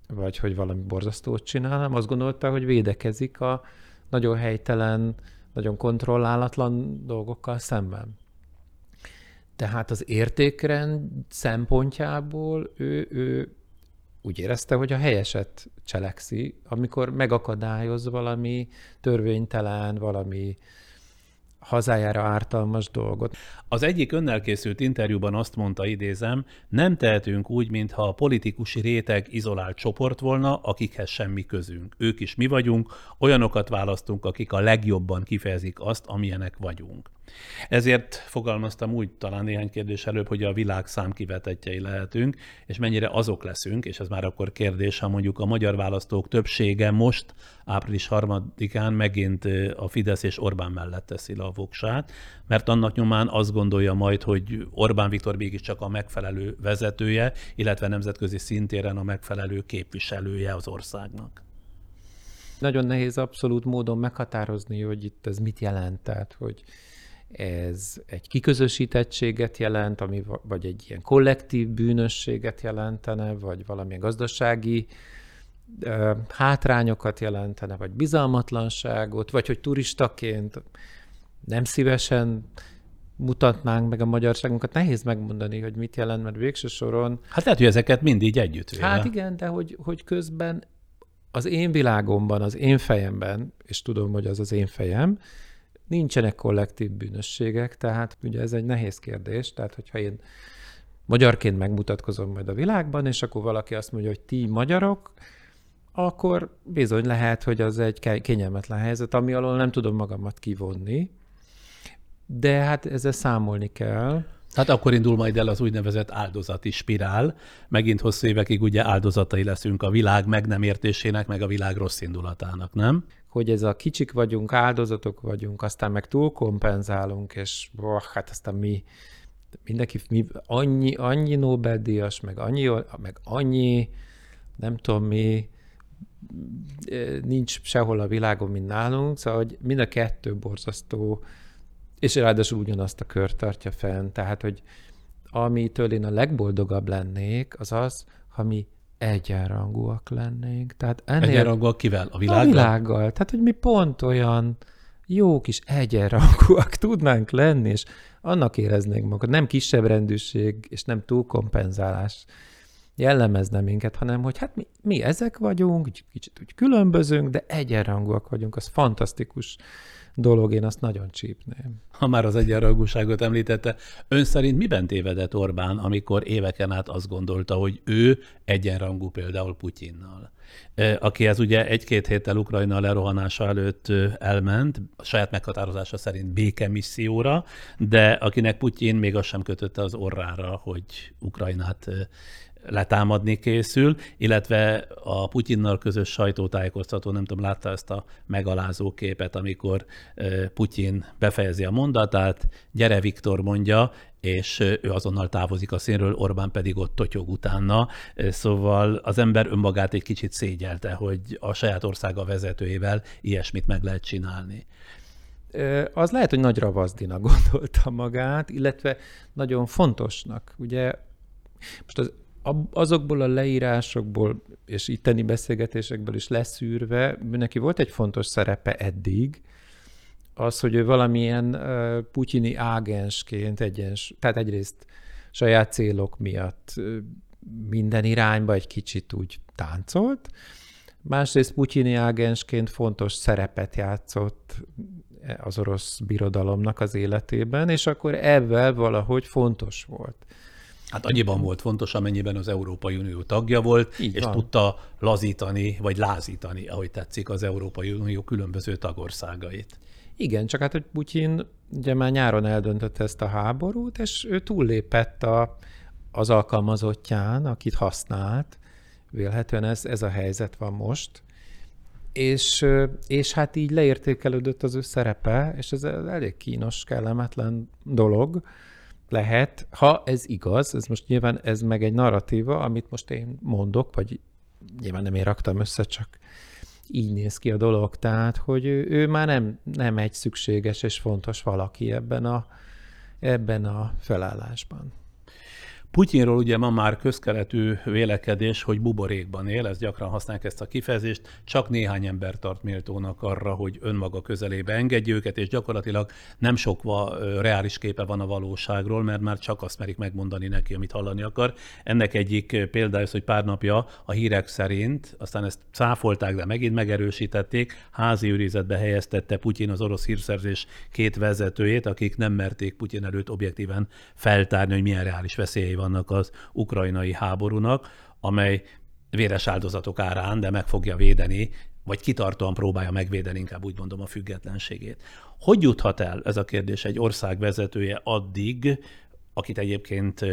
vagy hogy valami borzasztót csinál, hanem azt gondolta, hogy védekezik a nagyon helytelen, nagyon kontrollálatlan dolgokkal szemben. Tehát az értékrend szempontjából ő, ő úgy érezte, hogy a helyeset cselekszi, amikor megakadályoz valami törvénytelen, valami hazájára ártalmas dolgot. Az egyik önnel készült interjúban azt mondta, idézem, nem tehetünk úgy, mintha a politikusi réteg izolált csoport volna, akikhez semmi közünk. Ők is mi vagyunk, olyanokat választunk, akik a legjobban kifejezik azt, amilyenek vagyunk. Ezért fogalmaztam úgy talán néhány kérdés előbb, hogy a világ számkivetetjei lehetünk, és mennyire azok leszünk, és ez már akkor kérdés, ha mondjuk a magyar választók többsége most, április harmadikán megint a Fidesz és Orbán mellett teszi le a voksát, mert annak nyomán azt gondolja majd, hogy Orbán Viktor mégiscsak a megfelelő vezetője, illetve nemzetközi szintéren a megfelelő képviselője az országnak. Nagyon nehéz abszolút módon meghatározni, hogy itt ez mit jelent, tehát hogy ez egy kiközösítettséget jelent, ami vagy egy ilyen kollektív bűnösséget jelentene, vagy valamilyen gazdasági hátrányokat jelentene, vagy bizalmatlanságot, vagy hogy turistaként nem szívesen mutatnánk meg a magyarságunkat. Nehéz megmondani, hogy mit jelent, mert végső soron... Hát lehet, hogy ezeket mindig együtt véle. Hát igen, de hogy, hogy közben az én világomban, az én fejemben, és tudom, hogy az az én fejem, nincsenek kollektív bűnösségek, tehát ugye ez egy nehéz kérdés, tehát hogyha én magyarként megmutatkozom majd a világban, és akkor valaki azt mondja, hogy ti magyarok, akkor bizony lehet, hogy az egy kényelmetlen helyzet, ami alól nem tudom magamat kivonni, de hát ezzel számolni kell. Hát akkor indul majd el az úgynevezett áldozati spirál. Megint hosszú évekig ugye áldozatai leszünk a világ meg nem értésének, meg a világ rossz indulatának, nem? Hogy ez a kicsik vagyunk, áldozatok vagyunk, aztán meg túl kompenzálunk, és boh, hát aztán mi, mindenki, mi, annyi, annyi Nobel-díjas, meg annyi, meg annyi, nem tudom mi, nincs sehol a világon, mint nálunk, szóval hogy mind a kettő borzasztó, és ráadásul ugyanazt a kört tartja fenn, tehát, hogy amitől én a legboldogabb lennék, az az, ha mi egyenrangúak lennénk. Tehát ennél... Egyenrangúak kivel? A világgal? A világgal. Tehát, hogy mi pont olyan jó kis egyenrangúak tudnánk lenni, és annak éreznénk magunkat. Nem kisebb rendűség, és nem túlkompenzálás jellemezne minket, hanem hogy hát mi, mi ezek vagyunk, kicsit úgy különbözünk, de egyenrangúak vagyunk, az fantasztikus dolog, én azt nagyon csípném. Ha már az egyenrangúságot említette, ön szerint miben tévedett Orbán, amikor éveken át azt gondolta, hogy ő egyenrangú például Putyinnal? ez ugye egy-két héttel Ukrajna lerohanása előtt elment, a saját meghatározása szerint békemisszióra, de akinek Putyin még azt sem kötötte az orrára, hogy Ukrajnát letámadni készül, illetve a Putyinnal közös sajtótájékoztató, nem tudom, látta ezt a megalázó képet, amikor Putyin befejezi a mondatát, gyere Viktor mondja, és ő azonnal távozik a színről, Orbán pedig ott totyog utána. Szóval az ember önmagát egy kicsit szégyelte, hogy a saját országa vezetőjével ilyesmit meg lehet csinálni. Az lehet, hogy nagy ravazdinak gondolta magát, illetve nagyon fontosnak. Ugye most az azokból a leírásokból és itteni beszélgetésekből is leszűrve, neki volt egy fontos szerepe eddig, az, hogy ő valamilyen uh, putyini ágensként egyens, tehát egyrészt saját célok miatt minden irányba egy kicsit úgy táncolt, másrészt putyini ágensként fontos szerepet játszott az orosz birodalomnak az életében, és akkor ebben valahogy fontos volt. Hát annyiban volt fontos, amennyiben az Európai Unió tagja volt, Így és van. tudta lazítani, vagy lázítani, ahogy tetszik, az Európai Unió különböző tagországait. Igen, csak hát, hogy Putyin ugye már nyáron eldöntötte ezt a háborút, és ő túllépett a, az alkalmazottján, akit használt. Vélhetően ez, ez a helyzet van most. És, és hát így leértékelődött az ő szerepe, és ez elég kínos, kellemetlen dolog lehet, ha ez igaz, ez most nyilván ez meg egy narratíva, amit most én mondok, vagy nyilván nem én raktam össze, csak így néz ki a dolog, tehát, hogy ő, ő már nem, nem egy szükséges és fontos valaki ebben a, ebben a felállásban. Putyinról ugye ma már közkeletű vélekedés, hogy buborékban él, ezt gyakran használják ezt a kifejezést, csak néhány ember tart méltónak arra, hogy önmaga közelébe engedje őket, és gyakorlatilag nem sok va, reális képe van a valóságról, mert már csak azt merik megmondani neki, amit hallani akar. Ennek egyik példája az, hogy pár napja a hírek szerint, aztán ezt cáfolták, de megint megerősítették, házi őrizetbe helyeztette Putyin az orosz hírszerzés két vezetőjét, akik nem merték Putyin előtt objektíven feltárni, hogy milyen reális veszélyei van vannak az ukrajnai háborúnak, amely véres áldozatok árán, de meg fogja védeni, vagy kitartóan próbálja megvédeni, inkább úgy mondom, a függetlenségét. Hogy juthat el ez a kérdés egy ország vezetője addig, akit egyébként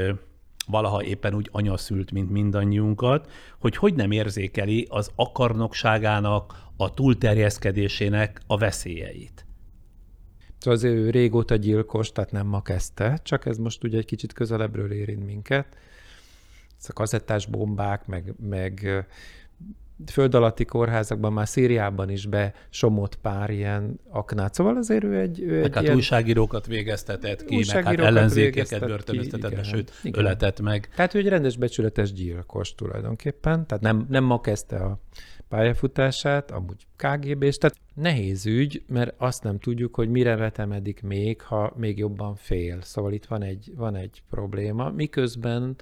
valaha éppen úgy anya szült, mint mindannyiunkat, hogy hogy nem érzékeli az akarnokságának, a túlterjeszkedésének a veszélyeit. Szóval azért ő régóta gyilkos, tehát nem ma kezdte, csak ez most ugye egy kicsit közelebbről érint minket. Ez a kazettás bombák, meg, meg föld alatti kórházakban, már Szíriában is besomott pár ilyen aknát. Szóval azért ő egy... Ő egy hát ilyen... újságírókat végeztetett ki, meg hát ellenzékeket börtönöztetett be, sőt, igen. öletett meg. Tehát ő egy rendes becsületes gyilkos tulajdonképpen, tehát nem, nem ma kezdte a pályafutását, amúgy kgb és tehát nehéz ügy, mert azt nem tudjuk, hogy mire vetemedik még, ha még jobban fél. Szóval itt van egy, van egy probléma, miközben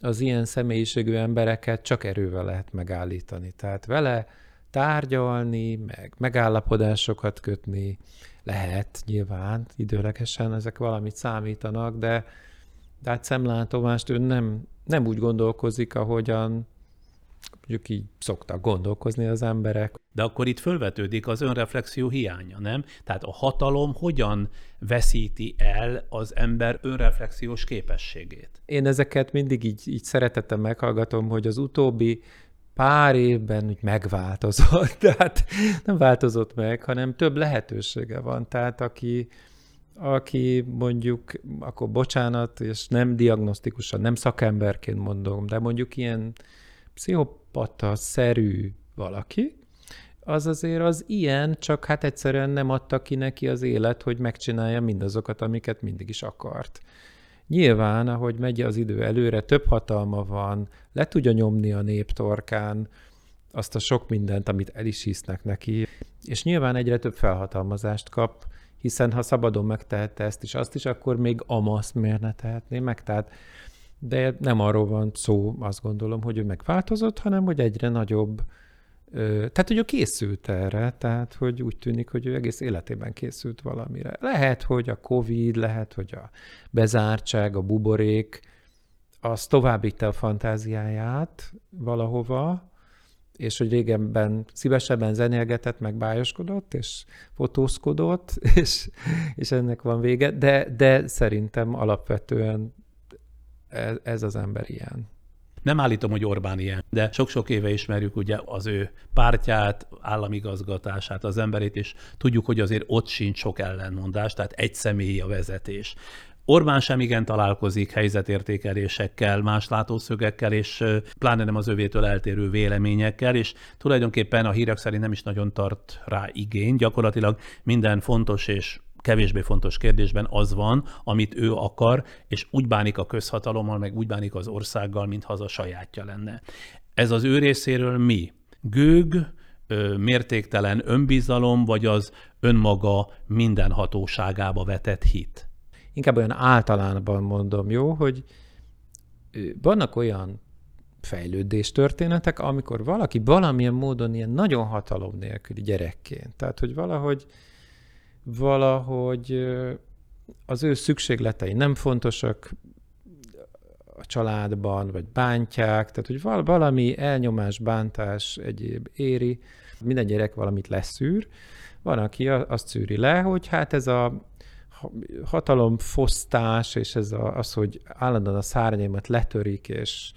az ilyen személyiségű embereket csak erővel lehet megállítani. Tehát vele tárgyalni, meg megállapodásokat kötni lehet nyilván, időlegesen ezek valamit számítanak, de, de hát szemlátomást ő nem, nem úgy gondolkozik, ahogyan mondjuk így szoktak gondolkozni az emberek. De akkor itt fölvetődik az önreflexió hiánya, nem? Tehát a hatalom hogyan veszíti el az ember önreflexiós képességét? Én ezeket mindig így, így szeretettem meghallgatom, hogy az utóbbi pár évben úgy megváltozott. Tehát nem változott meg, hanem több lehetősége van. Tehát aki, aki mondjuk, akkor bocsánat, és nem diagnosztikusan, nem szakemberként mondom, de mondjuk ilyen pszichopata-szerű valaki, az azért az ilyen, csak hát egyszerűen nem adta ki neki az élet, hogy megcsinálja mindazokat, amiket mindig is akart. Nyilván, ahogy megy az idő előre, több hatalma van, le tudja nyomni a néptorkán azt a sok mindent, amit el is hisznek neki, és nyilván egyre több felhatalmazást kap, hiszen ha szabadon megtehette ezt is, azt is, akkor még amasz miért ne tehetné meg? Tehát de nem arról van szó, azt gondolom, hogy ő megváltozott, hanem hogy egyre nagyobb, tehát, hogy ő készült erre, tehát, hogy úgy tűnik, hogy ő egész életében készült valamire. Lehet, hogy a Covid, lehet, hogy a bezártság, a buborék, az továbbítta a fantáziáját valahova, és hogy régenben szívesebben zenélgetett, meg bájoskodott, és fotózkodott, és, és ennek van vége, de, de szerintem alapvetően ez, ez az ember ilyen. Nem állítom, hogy Orbán ilyen, de sok-sok éve ismerjük ugye az ő pártját, államigazgatását, az emberét, és tudjuk, hogy azért ott sincs sok ellenmondás, tehát egy személyi a vezetés. Orbán sem igen találkozik helyzetértékelésekkel, más látószögekkel, és pláne nem az övétől eltérő véleményekkel, és tulajdonképpen a hírek szerint nem is nagyon tart rá igény. Gyakorlatilag minden fontos és kevésbé fontos kérdésben az van, amit ő akar, és úgy bánik a közhatalommal, meg úgy bánik az országgal, mintha az a sajátja lenne. Ez az ő részéről mi? Gőg, mértéktelen önbizalom, vagy az önmaga minden hatóságába vetett hit? Inkább olyan általánban mondom, jó, hogy vannak olyan fejlődés történetek, amikor valaki valamilyen módon ilyen nagyon hatalom nélküli gyerekként, tehát hogy valahogy, valahogy az ő szükségletei nem fontosak a családban, vagy bántják, tehát hogy valami elnyomás, bántás egyéb éri, minden gyerek valamit leszűr, van, aki azt szűri le, hogy hát ez a hatalomfosztás, és ez a, az, hogy állandóan a szárnyaimat letörik, és,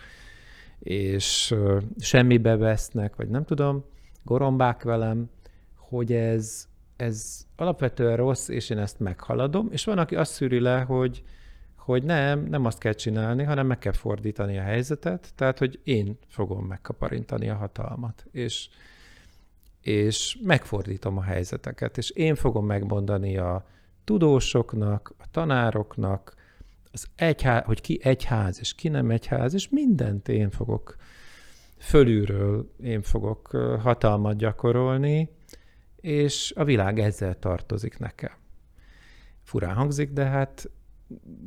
és semmibe vesznek, vagy nem tudom, gorombák velem, hogy ez, ez alapvetően rossz, és én ezt meghaladom, és van, aki azt szűri le, hogy, hogy nem, nem azt kell csinálni, hanem meg kell fordítani a helyzetet, tehát, hogy én fogom megkaparintani a hatalmat, és, és megfordítom a helyzeteket, és én fogom megmondani a tudósoknak, a tanároknak, az egyház, hogy ki egyház, és ki nem egyház, és mindent én fogok fölülről, én fogok hatalmat gyakorolni, és a világ ezzel tartozik nekem. Furán hangzik, de hát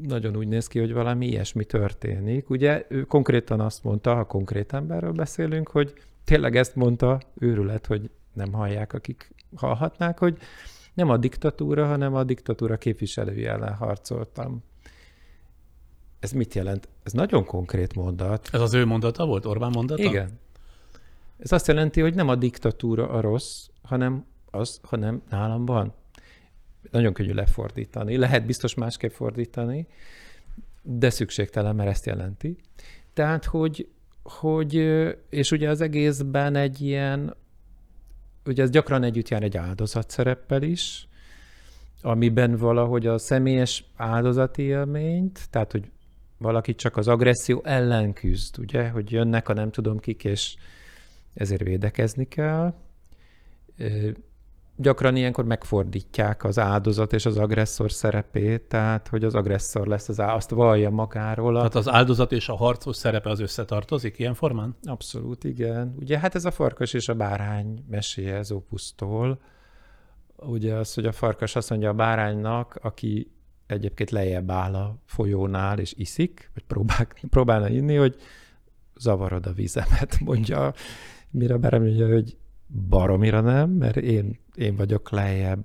nagyon úgy néz ki, hogy valami ilyesmi történik. Ugye ő konkrétan azt mondta, ha konkrét emberről beszélünk, hogy tényleg ezt mondta, őrület, hogy nem hallják, akik hallhatnák, hogy nem a diktatúra, hanem a diktatúra képviselői ellen harcoltam. Ez mit jelent? Ez nagyon konkrét mondat. Ez az ő mondata volt, Orbán mondata? Igen. Ez azt jelenti, hogy nem a diktatúra a rossz, hanem az, hanem nálam van. Nagyon könnyű lefordítani. Lehet biztos másképp fordítani, de szükségtelen, mert ezt jelenti. Tehát, hogy, hogy és ugye az egészben egy ilyen ugye ez gyakran együtt jár egy áldozat szereppel is, amiben valahogy a személyes áldozati élményt, tehát hogy valaki csak az agresszió ellen küzd, ugye, hogy jönnek a nem tudom kik, és ezért védekezni kell gyakran ilyenkor megfordítják az áldozat és az agresszor szerepét, tehát hogy az agresszor lesz az áldozat, azt vallja magáról. Tehát az áldozat és a harcos szerepe az összetartozik ilyen formán? Abszolút, igen. Ugye hát ez a farkas és a bárány meséje ez opusztól. Ugye az, hogy a farkas azt mondja a báránynak, aki egyébként lejjebb áll a folyónál és iszik, vagy próbál, próbálna inni, hogy zavarod a vizemet, mondja, mire a mondja, hogy baromira nem, mert én, én vagyok lejjebb.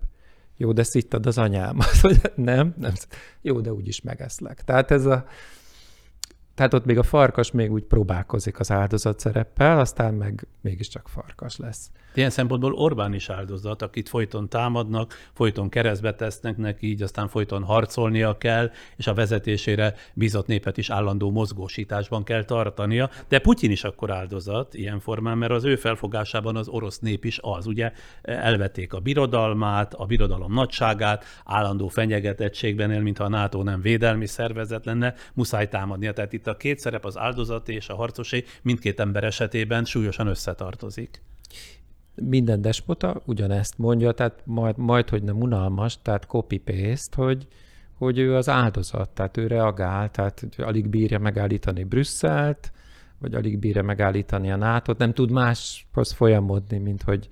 Jó, de szittad az anyámat, hogy nem, nem. Jó, de úgyis megeszlek. Tehát ez a, tehát ott még a farkas még úgy próbálkozik az áldozat szereppel, aztán meg mégiscsak farkas lesz. Ilyen szempontból Orbán is áldozat, akit folyton támadnak, folyton keresztbe tesznek neki, így aztán folyton harcolnia kell, és a vezetésére bizott népet is állandó mozgósításban kell tartania. De Putyin is akkor áldozat ilyen formán, mert az ő felfogásában az orosz nép is az. Ugye elvették a birodalmát, a birodalom nagyságát, állandó fenyegetettségben él, mintha a NATO nem védelmi szervezet lenne, muszáj támadnia. Tehát itt a két szerep, az áldozati és a harcosé mindkét ember esetében súlyosan összetartozik minden despota ugyanezt mondja, tehát majd, majd hogy nem unalmas, tehát copy-paste, hogy, hogy ő az áldozat, tehát ő reagál, tehát alig bírja megállítani Brüsszelt, vagy alig bírja megállítani a nato nem tud máshoz folyamodni, mint hogy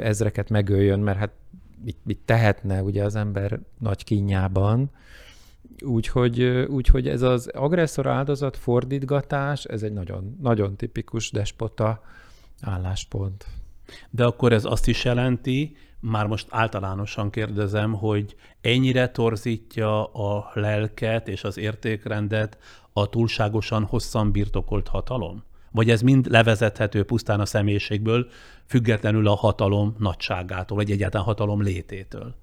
ezreket megöljön, mert hát mit, mit tehetne ugye az ember nagy kínjában. Úgyhogy, úgyhogy ez az agresszor áldozat fordítgatás, ez egy nagyon, nagyon tipikus despota álláspont. De akkor ez azt is jelenti, már most általánosan kérdezem, hogy ennyire torzítja a lelket és az értékrendet a túlságosan hosszan birtokolt hatalom? Vagy ez mind levezethető pusztán a személyiségből, függetlenül a hatalom nagyságától, vagy egyáltalán hatalom lététől?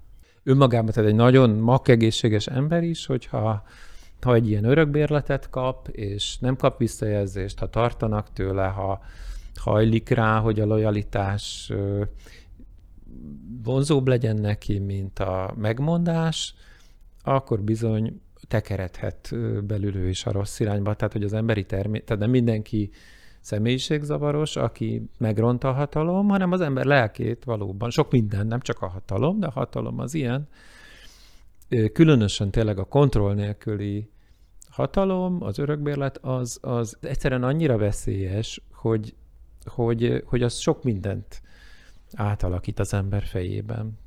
Önmagában tehát egy nagyon makegészséges ember is, hogyha ha egy ilyen örökbérletet kap, és nem kap visszajelzést, ha tartanak tőle, ha hajlik rá, hogy a lojalitás vonzóbb legyen neki, mint a megmondás, akkor bizony tekeredhet belül ő is a rossz irányba. Tehát, hogy az emberi természet, tehát nem mindenki személyiségzavaros, aki megront a hatalom, hanem az ember lelkét valóban, sok minden, nem csak a hatalom, de a hatalom az ilyen. Különösen tényleg a kontroll nélküli hatalom, az örökbérlet, az, az egyszerűen annyira veszélyes, hogy hogy, hogy az sok mindent átalakít az ember fejében.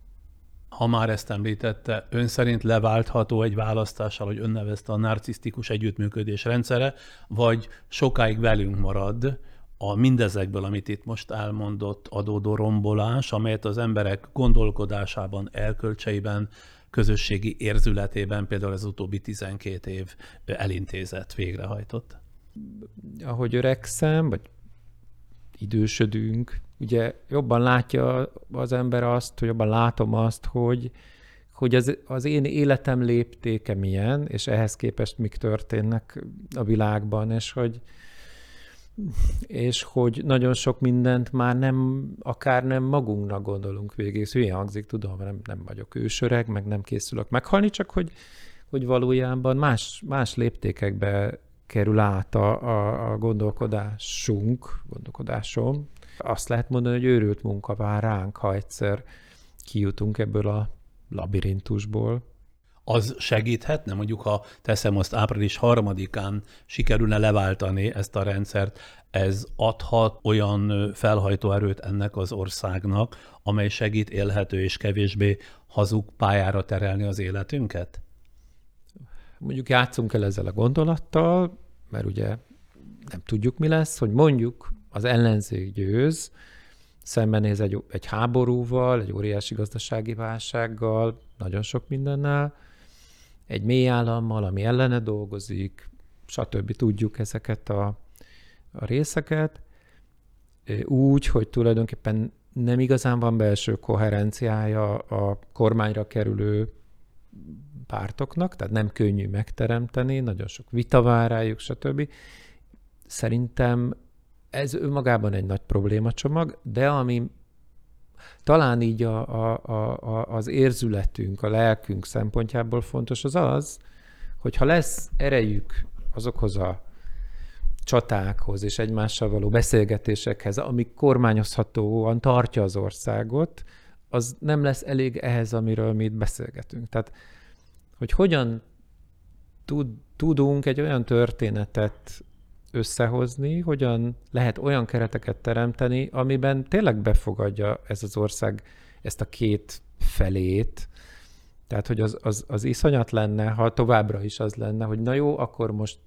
Ha már ezt említette, ön szerint leváltható egy választással, hogy ön nevezte a narcisztikus együttműködés rendszere, vagy sokáig velünk marad a mindezekből, amit itt most elmondott adódó rombolás, amelyet az emberek gondolkodásában, elkölcseiben, közösségi érzületében például az utóbbi 12 év elintézett, végrehajtott? Ahogy öregszem, vagy idősödünk, ugye jobban látja az ember azt, hogy jobban látom azt, hogy, hogy az, az én életem léptéke milyen, és ehhez képest mik történnek a világban, és hogy, és hogy nagyon sok mindent már nem, akár nem magunknak gondolunk végig. Ez hülye hangzik, tudom, nem, nem vagyok ősöreg, meg nem készülök meghalni, csak hogy, hogy valójában más, más léptékekbe kerül át a, a, a gondolkodásunk, gondolkodásom. Azt lehet mondani, hogy őrült munka vár ránk, ha egyszer kijutunk ebből a labirintusból. Az segíthetne, mondjuk ha teszem azt április harmadikán sikerülne leváltani ezt a rendszert, ez adhat olyan felhajtó erőt ennek az országnak, amely segít élhető és kevésbé hazug pályára terelni az életünket? Mondjuk játszunk el ezzel a gondolattal, mert ugye nem tudjuk, mi lesz, hogy mondjuk az ellenzék győz, szembenéz egy, egy háborúval, egy óriási gazdasági válsággal, nagyon sok mindennel, egy mély állammal, ami ellene dolgozik, stb. Tudjuk ezeket a, a részeket, úgy, hogy tulajdonképpen nem igazán van belső koherenciája a kormányra kerülő pártoknak, tehát nem könnyű megteremteni, nagyon sok vita vár rájuk, stb. Szerintem ez önmagában egy nagy problémacsomag, de ami talán így a, a, a, az érzületünk, a lelkünk szempontjából fontos, az az, hogy ha lesz erejük azokhoz a csatákhoz és egymással való beszélgetésekhez, ami kormányozhatóan tartja az országot, az nem lesz elég ehhez, amiről mi itt beszélgetünk. Tehát, hogy hogyan tud, tudunk egy olyan történetet összehozni, hogyan lehet olyan kereteket teremteni, amiben tényleg befogadja ez az ország ezt a két felét, tehát, hogy az, az, az iszonyat lenne, ha továbbra is az lenne, hogy na jó, akkor most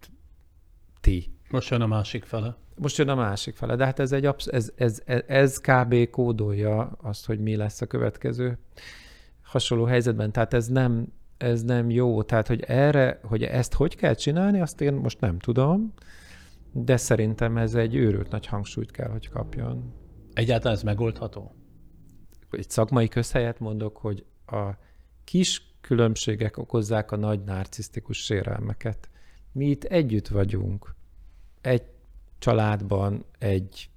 ti. Most jön a másik fele. Most jön a másik fele, de hát ez, egy absz- ez, ez, ez, ez kb. kódolja azt, hogy mi lesz a következő hasonló helyzetben. Tehát ez nem, ez nem jó. Tehát, hogy erre, hogy ezt hogy kell csinálni, azt én most nem tudom de szerintem ez egy őrült nagy hangsúlyt kell, hogy kapjon. Egyáltalán ez megoldható? Egy szakmai közhelyet mondok, hogy a kis különbségek okozzák a nagy narcisztikus sérelmeket. Mi itt együtt vagyunk. Egy családban, egy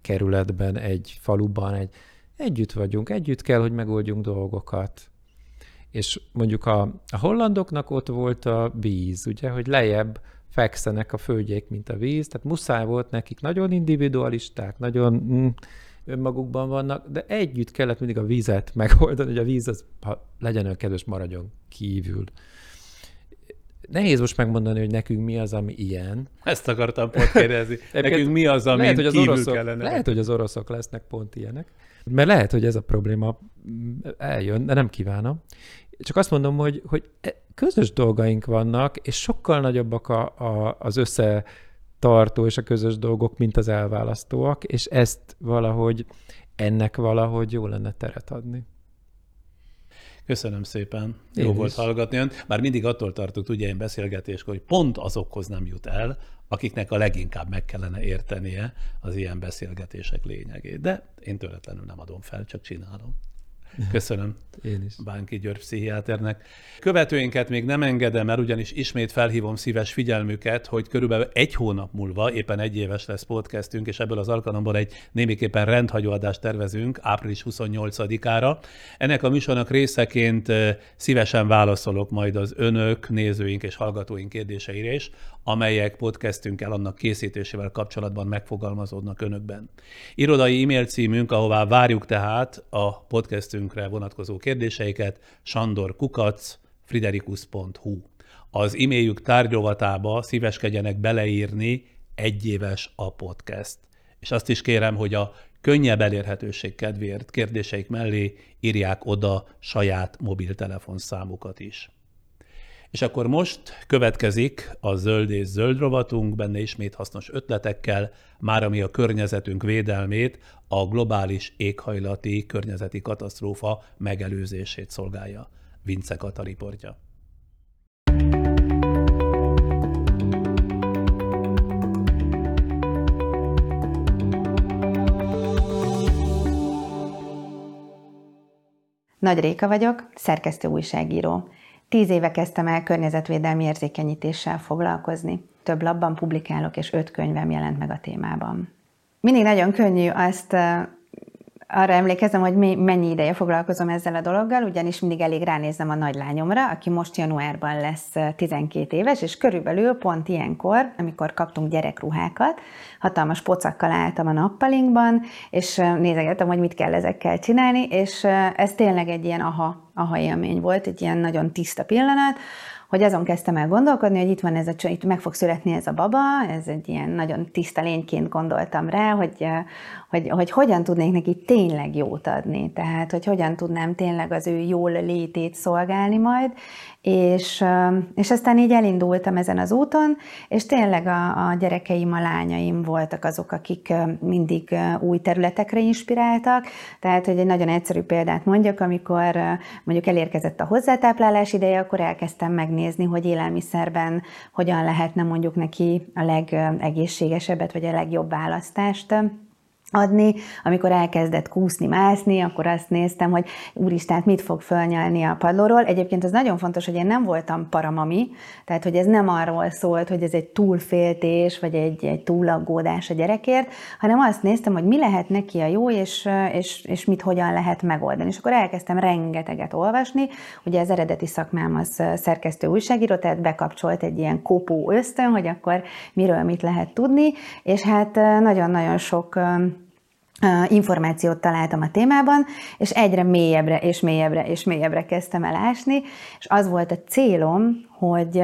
kerületben, egy faluban, egy, együtt vagyunk, együtt kell, hogy megoldjunk dolgokat. És mondjuk a, a hollandoknak ott volt a víz, ugye, hogy lejjebb fekszenek a földjék, mint a víz, tehát muszáj volt nekik, nagyon individualisták, nagyon mm, önmagukban vannak, de együtt kellett mindig a vízet megoldani, hogy a víz az, ha legyen olyan kedves, maradjon kívül. Nehéz most megmondani, hogy nekünk mi az, ami ilyen. Ezt akartam pont kérdezni. nekünk mi az, ami lehet, hogy az kívül oroszok, kellene? Lehet, hogy az oroszok lesznek pont ilyenek. Mert lehet, hogy ez a probléma eljön, de nem kívánom. Csak azt mondom, hogy, hogy e, közös dolgaink vannak, és sokkal nagyobbak a, a, az összetartó és a közös dolgok, mint az elválasztóak, és ezt valahogy, ennek valahogy jó lenne teret adni. Köszönöm szépen. Én Jó is. volt hallgatni önt. Már mindig attól tartok, ugye én beszélgetéskor, hogy pont azokhoz nem jut el, akiknek a leginkább meg kellene értenie az ilyen beszélgetések lényegét. De én töretlenül nem adom fel, csak csinálom. Köszönöm. Én is. Bánki György pszichiáternek. Követőinket még nem engedem el, ugyanis ismét felhívom szíves figyelmüket, hogy körülbelül egy hónap múlva, éppen egy éves lesz podcastünk, és ebből az alkalomból egy némiképpen rendhagyó adást tervezünk április 28-ára. Ennek a műsornak részeként szívesen válaszolok majd az önök, nézőink és hallgatóink kérdéseire is, amelyek podcastünkkel annak készítésével kapcsolatban megfogalmazódnak önökben. Irodai e-mail címünk, ahová várjuk tehát a podcastünkre vonatkozó kérdéseiket, sandorkukac, friderikus.hu. Az e-mailjük tárgyovatába szíveskedjenek beleírni egyéves a podcast. És azt is kérem, hogy a könnyebb elérhetőség kedvéért kérdéseik mellé írják oda saját mobiltelefonszámukat is. És akkor most következik a zöld és zöld rovatunk, benne ismét hasznos ötletekkel, már ami a környezetünk védelmét, a globális éghajlati környezeti katasztrófa megelőzését szolgálja. Vince Kata riportja. Nagy Réka vagyok, szerkesztő újságíró. Tíz éve kezdtem el környezetvédelmi érzékenyítéssel foglalkozni. Több labban publikálok, és öt könyvem jelent meg a témában. Mindig nagyon könnyű azt arra emlékezem, hogy mennyi ideje foglalkozom ezzel a dologgal, ugyanis mindig elég ránézem a nagylányomra, aki most januárban lesz 12 éves, és körülbelül pont ilyenkor, amikor kaptunk gyerekruhákat, hatalmas pocakkal álltam a nappalinkban, és nézegettem, hogy mit kell ezekkel csinálni, és ez tényleg egy ilyen aha, aha élmény volt, egy ilyen nagyon tiszta pillanat, hogy azon kezdtem el gondolkodni, hogy itt van ez a itt meg fog születni ez a baba, ez egy ilyen nagyon tiszta lényként gondoltam rá, hogy, hogy, hogy hogyan tudnék neki tényleg jót adni, tehát hogy hogyan tudnám tényleg az ő jól létét szolgálni majd, és, és aztán így elindultam ezen az úton, és tényleg a, a gyerekeim, a lányaim voltak azok, akik mindig új területekre inspiráltak, tehát hogy egy nagyon egyszerű példát mondjak, amikor mondjuk elérkezett a hozzátáplálás ideje, akkor elkezdtem megnézni, hogy élelmiszerben hogyan lehetne mondjuk neki a legegészségesebbet, vagy a legjobb választást adni. Amikor elkezdett kúszni, mászni, akkor azt néztem, hogy úristen, mit fog fölnyalni a padlóról. Egyébként az nagyon fontos, hogy én nem voltam paramami, tehát hogy ez nem arról szólt, hogy ez egy túlféltés, vagy egy, egy túlaggódás a gyerekért, hanem azt néztem, hogy mi lehet neki a jó, és, és, és mit hogyan lehet megoldani. És akkor elkezdtem rengeteget olvasni. Ugye az eredeti szakmám az szerkesztő újságíró, tehát bekapcsolt egy ilyen kopó ösztön, hogy akkor miről mit lehet tudni, és hát nagyon-nagyon sok információt találtam a témában, és egyre mélyebbre és mélyebbre és mélyebbre kezdtem el ásni, és az volt a célom, hogy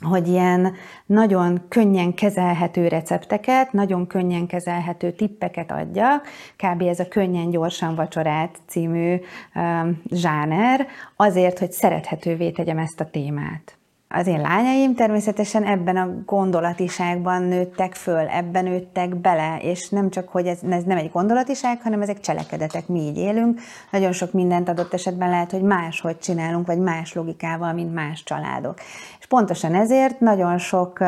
hogy ilyen nagyon könnyen kezelhető recepteket, nagyon könnyen kezelhető tippeket adjak, kb. ez a könnyen gyorsan vacsorát című um, zsáner, azért, hogy szerethetővé tegyem ezt a témát. Az én lányaim természetesen ebben a gondolatiságban nőttek föl, ebben nőttek bele, és nem csak, hogy ez, ez nem egy gondolatiság, hanem ezek cselekedetek, mi így élünk. Nagyon sok mindent adott esetben lehet, hogy máshogy csinálunk, vagy más logikával, mint más családok. És pontosan ezért nagyon sok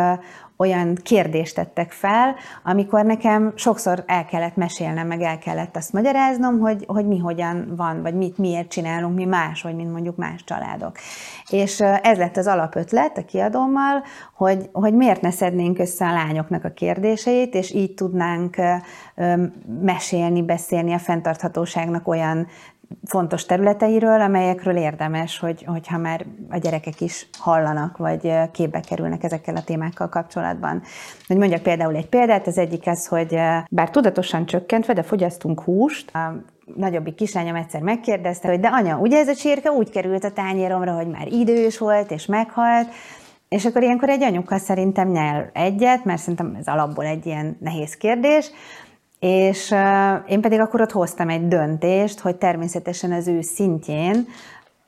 olyan kérdést tettek fel, amikor nekem sokszor el kellett mesélnem, meg el kellett azt magyaráznom, hogy, hogy mi hogyan van, vagy mit miért csinálunk mi más, vagy mint mondjuk más családok. És ez lett az alapötlet a kiadómmal, hogy, hogy miért ne szednénk össze a lányoknak a kérdéseit, és így tudnánk mesélni, beszélni a fenntarthatóságnak olyan fontos területeiről, amelyekről érdemes, hogy, hogyha már a gyerekek is hallanak, vagy képbe kerülnek ezekkel a témákkal kapcsolatban. Hogy mondjak például egy példát, az egyik az, hogy bár tudatosan csökkentve, de fogyasztunk húst, a nagyobbik kislányom egyszer megkérdezte, hogy de anya, ugye ez a csirke úgy került a tányéromra, hogy már idős volt és meghalt, és akkor ilyenkor egy anyuka szerintem nyel egyet, mert szerintem ez alapból egy ilyen nehéz kérdés, és én pedig akkor ott hoztam egy döntést, hogy természetesen az ő szintjén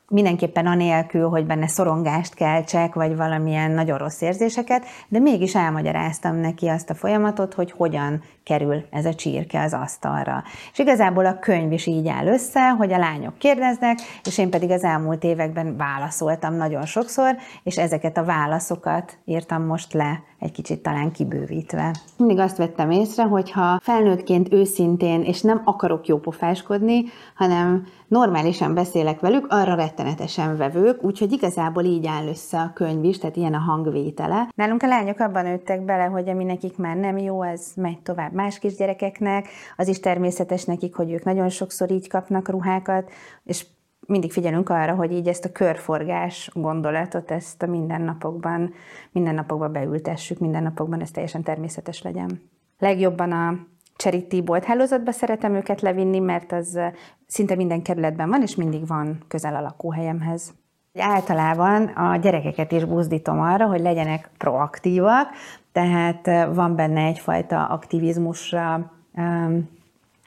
mindenképpen anélkül, hogy benne szorongást keltsek, vagy valamilyen nagyon rossz érzéseket, de mégis elmagyaráztam neki azt a folyamatot, hogy hogyan kerül ez a csirke az asztalra. És igazából a könyv is így áll össze, hogy a lányok kérdeznek, és én pedig az elmúlt években válaszoltam nagyon sokszor, és ezeket a válaszokat írtam most le egy kicsit talán kibővítve. Mindig azt vettem észre, hogy ha felnőttként őszintén, és nem akarok jópofáskodni, hanem normálisan beszélek velük, arra rettenetesen vevők, úgyhogy igazából így áll össze a könyv is, tehát ilyen a hangvétele. Nálunk a lányok abban nőttek bele, hogy ami nekik már nem jó, ez megy tovább más kisgyerekeknek, az is természetes nekik, hogy ők nagyon sokszor így kapnak ruhákat, és mindig figyelünk arra, hogy így ezt a körforgás gondolatot, ezt a mindennapokban, mindennapokban beültessük, mindennapokban ez teljesen természetes legyen. Legjobban a Charity bolt hálózatba szeretem őket levinni, mert az szinte minden kerületben van, és mindig van közel a lakóhelyemhez. Általában a gyerekeket is buzdítom arra, hogy legyenek proaktívak, tehát van benne egyfajta aktivizmusra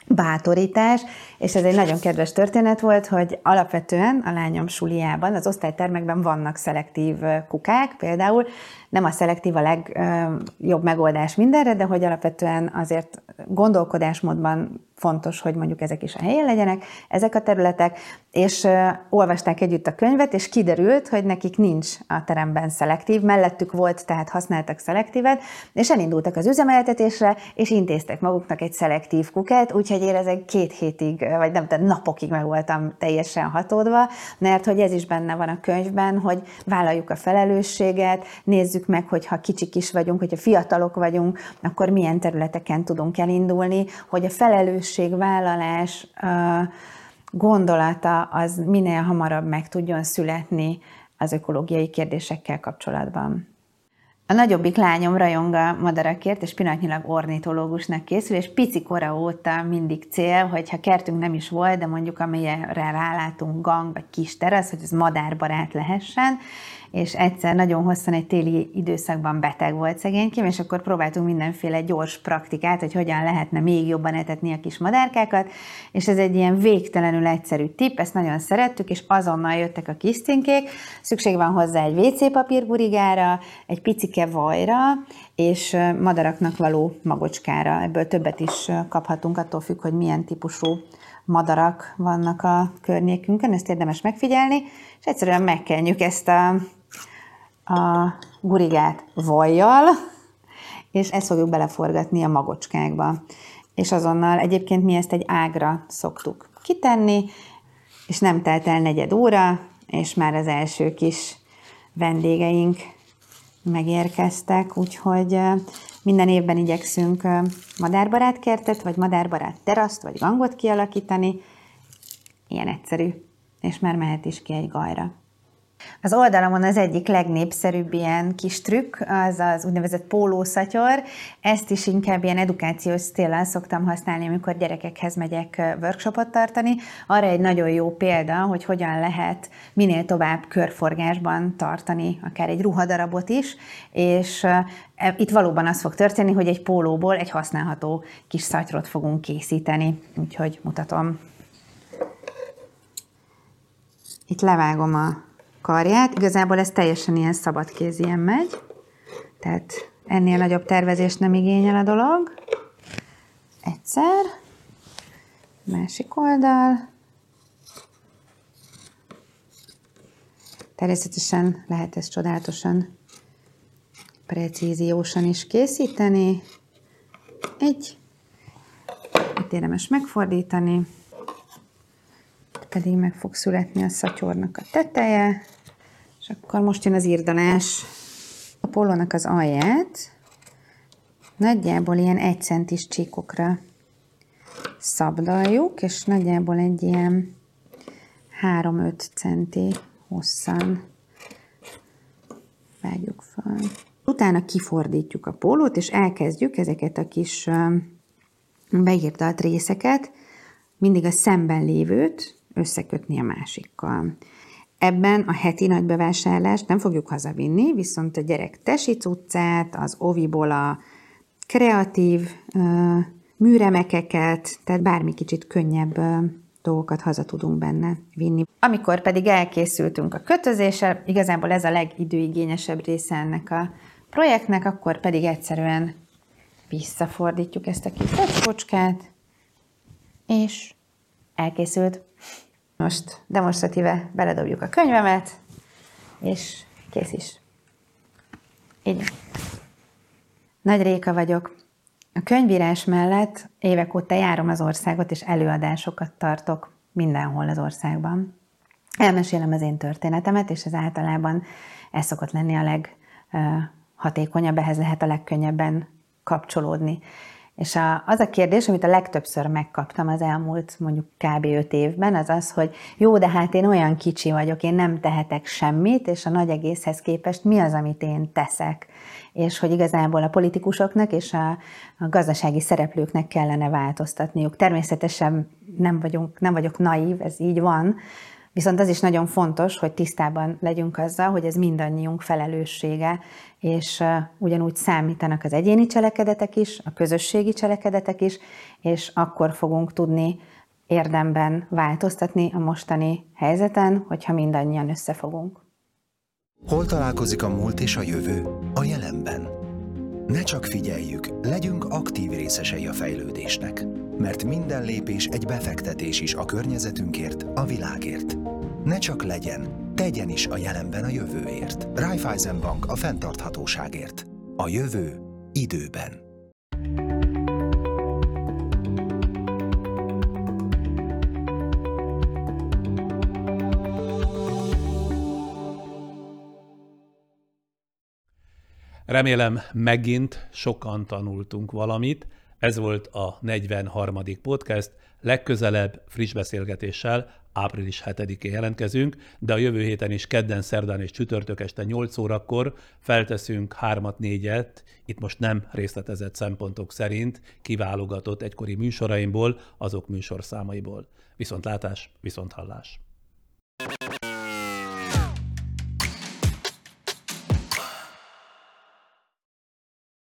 bátorítás, és ez egy nagyon kedves történet volt, hogy alapvetően a lányom suliában, az osztálytermekben vannak szelektív kukák például, nem a szelektív a legjobb megoldás mindenre, de hogy alapvetően azért gondolkodásmódban fontos, hogy mondjuk ezek is a helyen legyenek, ezek a területek, és olvasták együtt a könyvet, és kiderült, hogy nekik nincs a teremben szelektív, mellettük volt, tehát használtak szelektívet, és elindultak az üzemeltetésre, és intéztek maguknak egy szelektív kukát, úgyhogy én ezek két hétig, vagy nem, de napokig meg voltam teljesen hatódva, mert hogy ez is benne van a könyvben, hogy vállaljuk a felelősséget, nézzük meg, hogy ha kicsik is vagyunk, hogyha fiatalok vagyunk, akkor milyen területeken tudunk elindulni, hogy a felelősség felelősségvállalás gondolata az minél hamarabb meg tudjon születni az ökológiai kérdésekkel kapcsolatban. A nagyobbik lányom rajong a madarakért, és pillanatnyilag ornitológusnak készül, és pici kora óta mindig cél, hogy ha kertünk nem is volt, de mondjuk amelyre rálátunk gang vagy kis terasz, hogy ez madárbarát lehessen, és egyszer nagyon hosszan egy téli időszakban beteg volt szegénykém, és akkor próbáltunk mindenféle gyors praktikát, hogy hogyan lehetne még jobban etetni a kis madárkákat, és ez egy ilyen végtelenül egyszerű tipp, ezt nagyon szerettük, és azonnal jöttek a kis cinkék, szükség van hozzá egy WC papír gurigára, egy picike vajra, és madaraknak való magocskára. Ebből többet is kaphatunk, attól függ, hogy milyen típusú madarak vannak a környékünkön, ezt érdemes megfigyelni, és egyszerűen megkenjük ezt a a gurigát vajjal, és ezt fogjuk beleforgatni a magocskákba. És azonnal egyébként mi ezt egy ágra szoktuk kitenni, és nem telt el negyed óra, és már az első kis vendégeink megérkeztek, úgyhogy minden évben igyekszünk madárbarát kertet, vagy madárbarát teraszt, vagy gangot kialakítani. Ilyen egyszerű, és már mehet is ki egy gajra. Az oldalamon az egyik legnépszerűbb ilyen kis trükk, az az úgynevezett pólószatyor. Ezt is inkább ilyen edukációs célral szoktam használni, amikor gyerekekhez megyek workshopot tartani. Arra egy nagyon jó példa, hogy hogyan lehet minél tovább körforgásban tartani akár egy ruhadarabot is, és e, itt valóban az fog történni, hogy egy pólóból egy használható kis szatyrot fogunk készíteni. Úgyhogy mutatom. Itt levágom a karját. Igazából ez teljesen ilyen szabadkézien megy, tehát ennél nagyobb tervezést nem igényel a dolog. Egyszer, másik oldal. Természetesen lehet ezt csodálatosan precíziósan is készíteni. Egy, itt érdemes megfordítani, pedig meg fog születni a szatyornak a teteje. És akkor most jön az írdanás. A pólónak az alját nagyjából ilyen egy centis csíkokra szabdaljuk, és nagyjából egy ilyen 3-5 centi hosszan vágjuk fel. Utána kifordítjuk a pólót, és elkezdjük ezeket a kis beírtalt részeket, mindig a szemben lévőt összekötni a másikkal. Ebben a heti nagy bevásárlást nem fogjuk hazavinni, viszont a gyerek tesi cuccát, az oviból a kreatív uh, műremekeket, tehát bármi kicsit könnyebb uh, dolgokat haza tudunk benne vinni. Amikor pedig elkészültünk a kötözéssel, igazából ez a legidőigényesebb része ennek a projektnek, akkor pedig egyszerűen visszafordítjuk ezt a kis kocskát, és elkészült. Most demonstratíve beledobjuk a könyvemet, és kész is. Így. Nagy Réka vagyok. A könyvírás mellett évek óta járom az országot, és előadásokat tartok mindenhol az országban. Elmesélem az én történetemet, és ez általában ez szokott lenni a leghatékonyabb, ehhez lehet a legkönnyebben kapcsolódni. És a, az a kérdés, amit a legtöbbször megkaptam az elmúlt mondjuk kb. 5 évben, az az, hogy jó, de hát én olyan kicsi vagyok, én nem tehetek semmit, és a nagy egészhez képest mi az, amit én teszek. És hogy igazából a politikusoknak és a, a gazdasági szereplőknek kellene változtatniuk. Természetesen nem, vagyunk, nem vagyok naív, ez így van, Viszont az is nagyon fontos, hogy tisztában legyünk azzal, hogy ez mindannyiunk felelőssége, és ugyanúgy számítanak az egyéni cselekedetek is, a közösségi cselekedetek is, és akkor fogunk tudni érdemben változtatni a mostani helyzeten, hogyha mindannyian összefogunk. Hol találkozik a múlt és a jövő? A jelenben. Ne csak figyeljük, legyünk aktív részesei a fejlődésnek, mert minden lépés egy befektetés is a környezetünkért, a világért. Ne csak legyen, tegyen is a jelenben a jövőért. Raiffeisen Bank a fenntarthatóságért. A jövő időben. Remélem megint sokan tanultunk valamit. Ez volt a 43. podcast. Legközelebb friss beszélgetéssel április 7-én jelentkezünk, de a jövő héten is kedden, szerdán és csütörtök este 8 órakor felteszünk 3-4-et, itt most nem részletezett szempontok szerint kiválogatott egykori műsoraimból, azok műsorszámaiból. Viszontlátás, viszonthallás!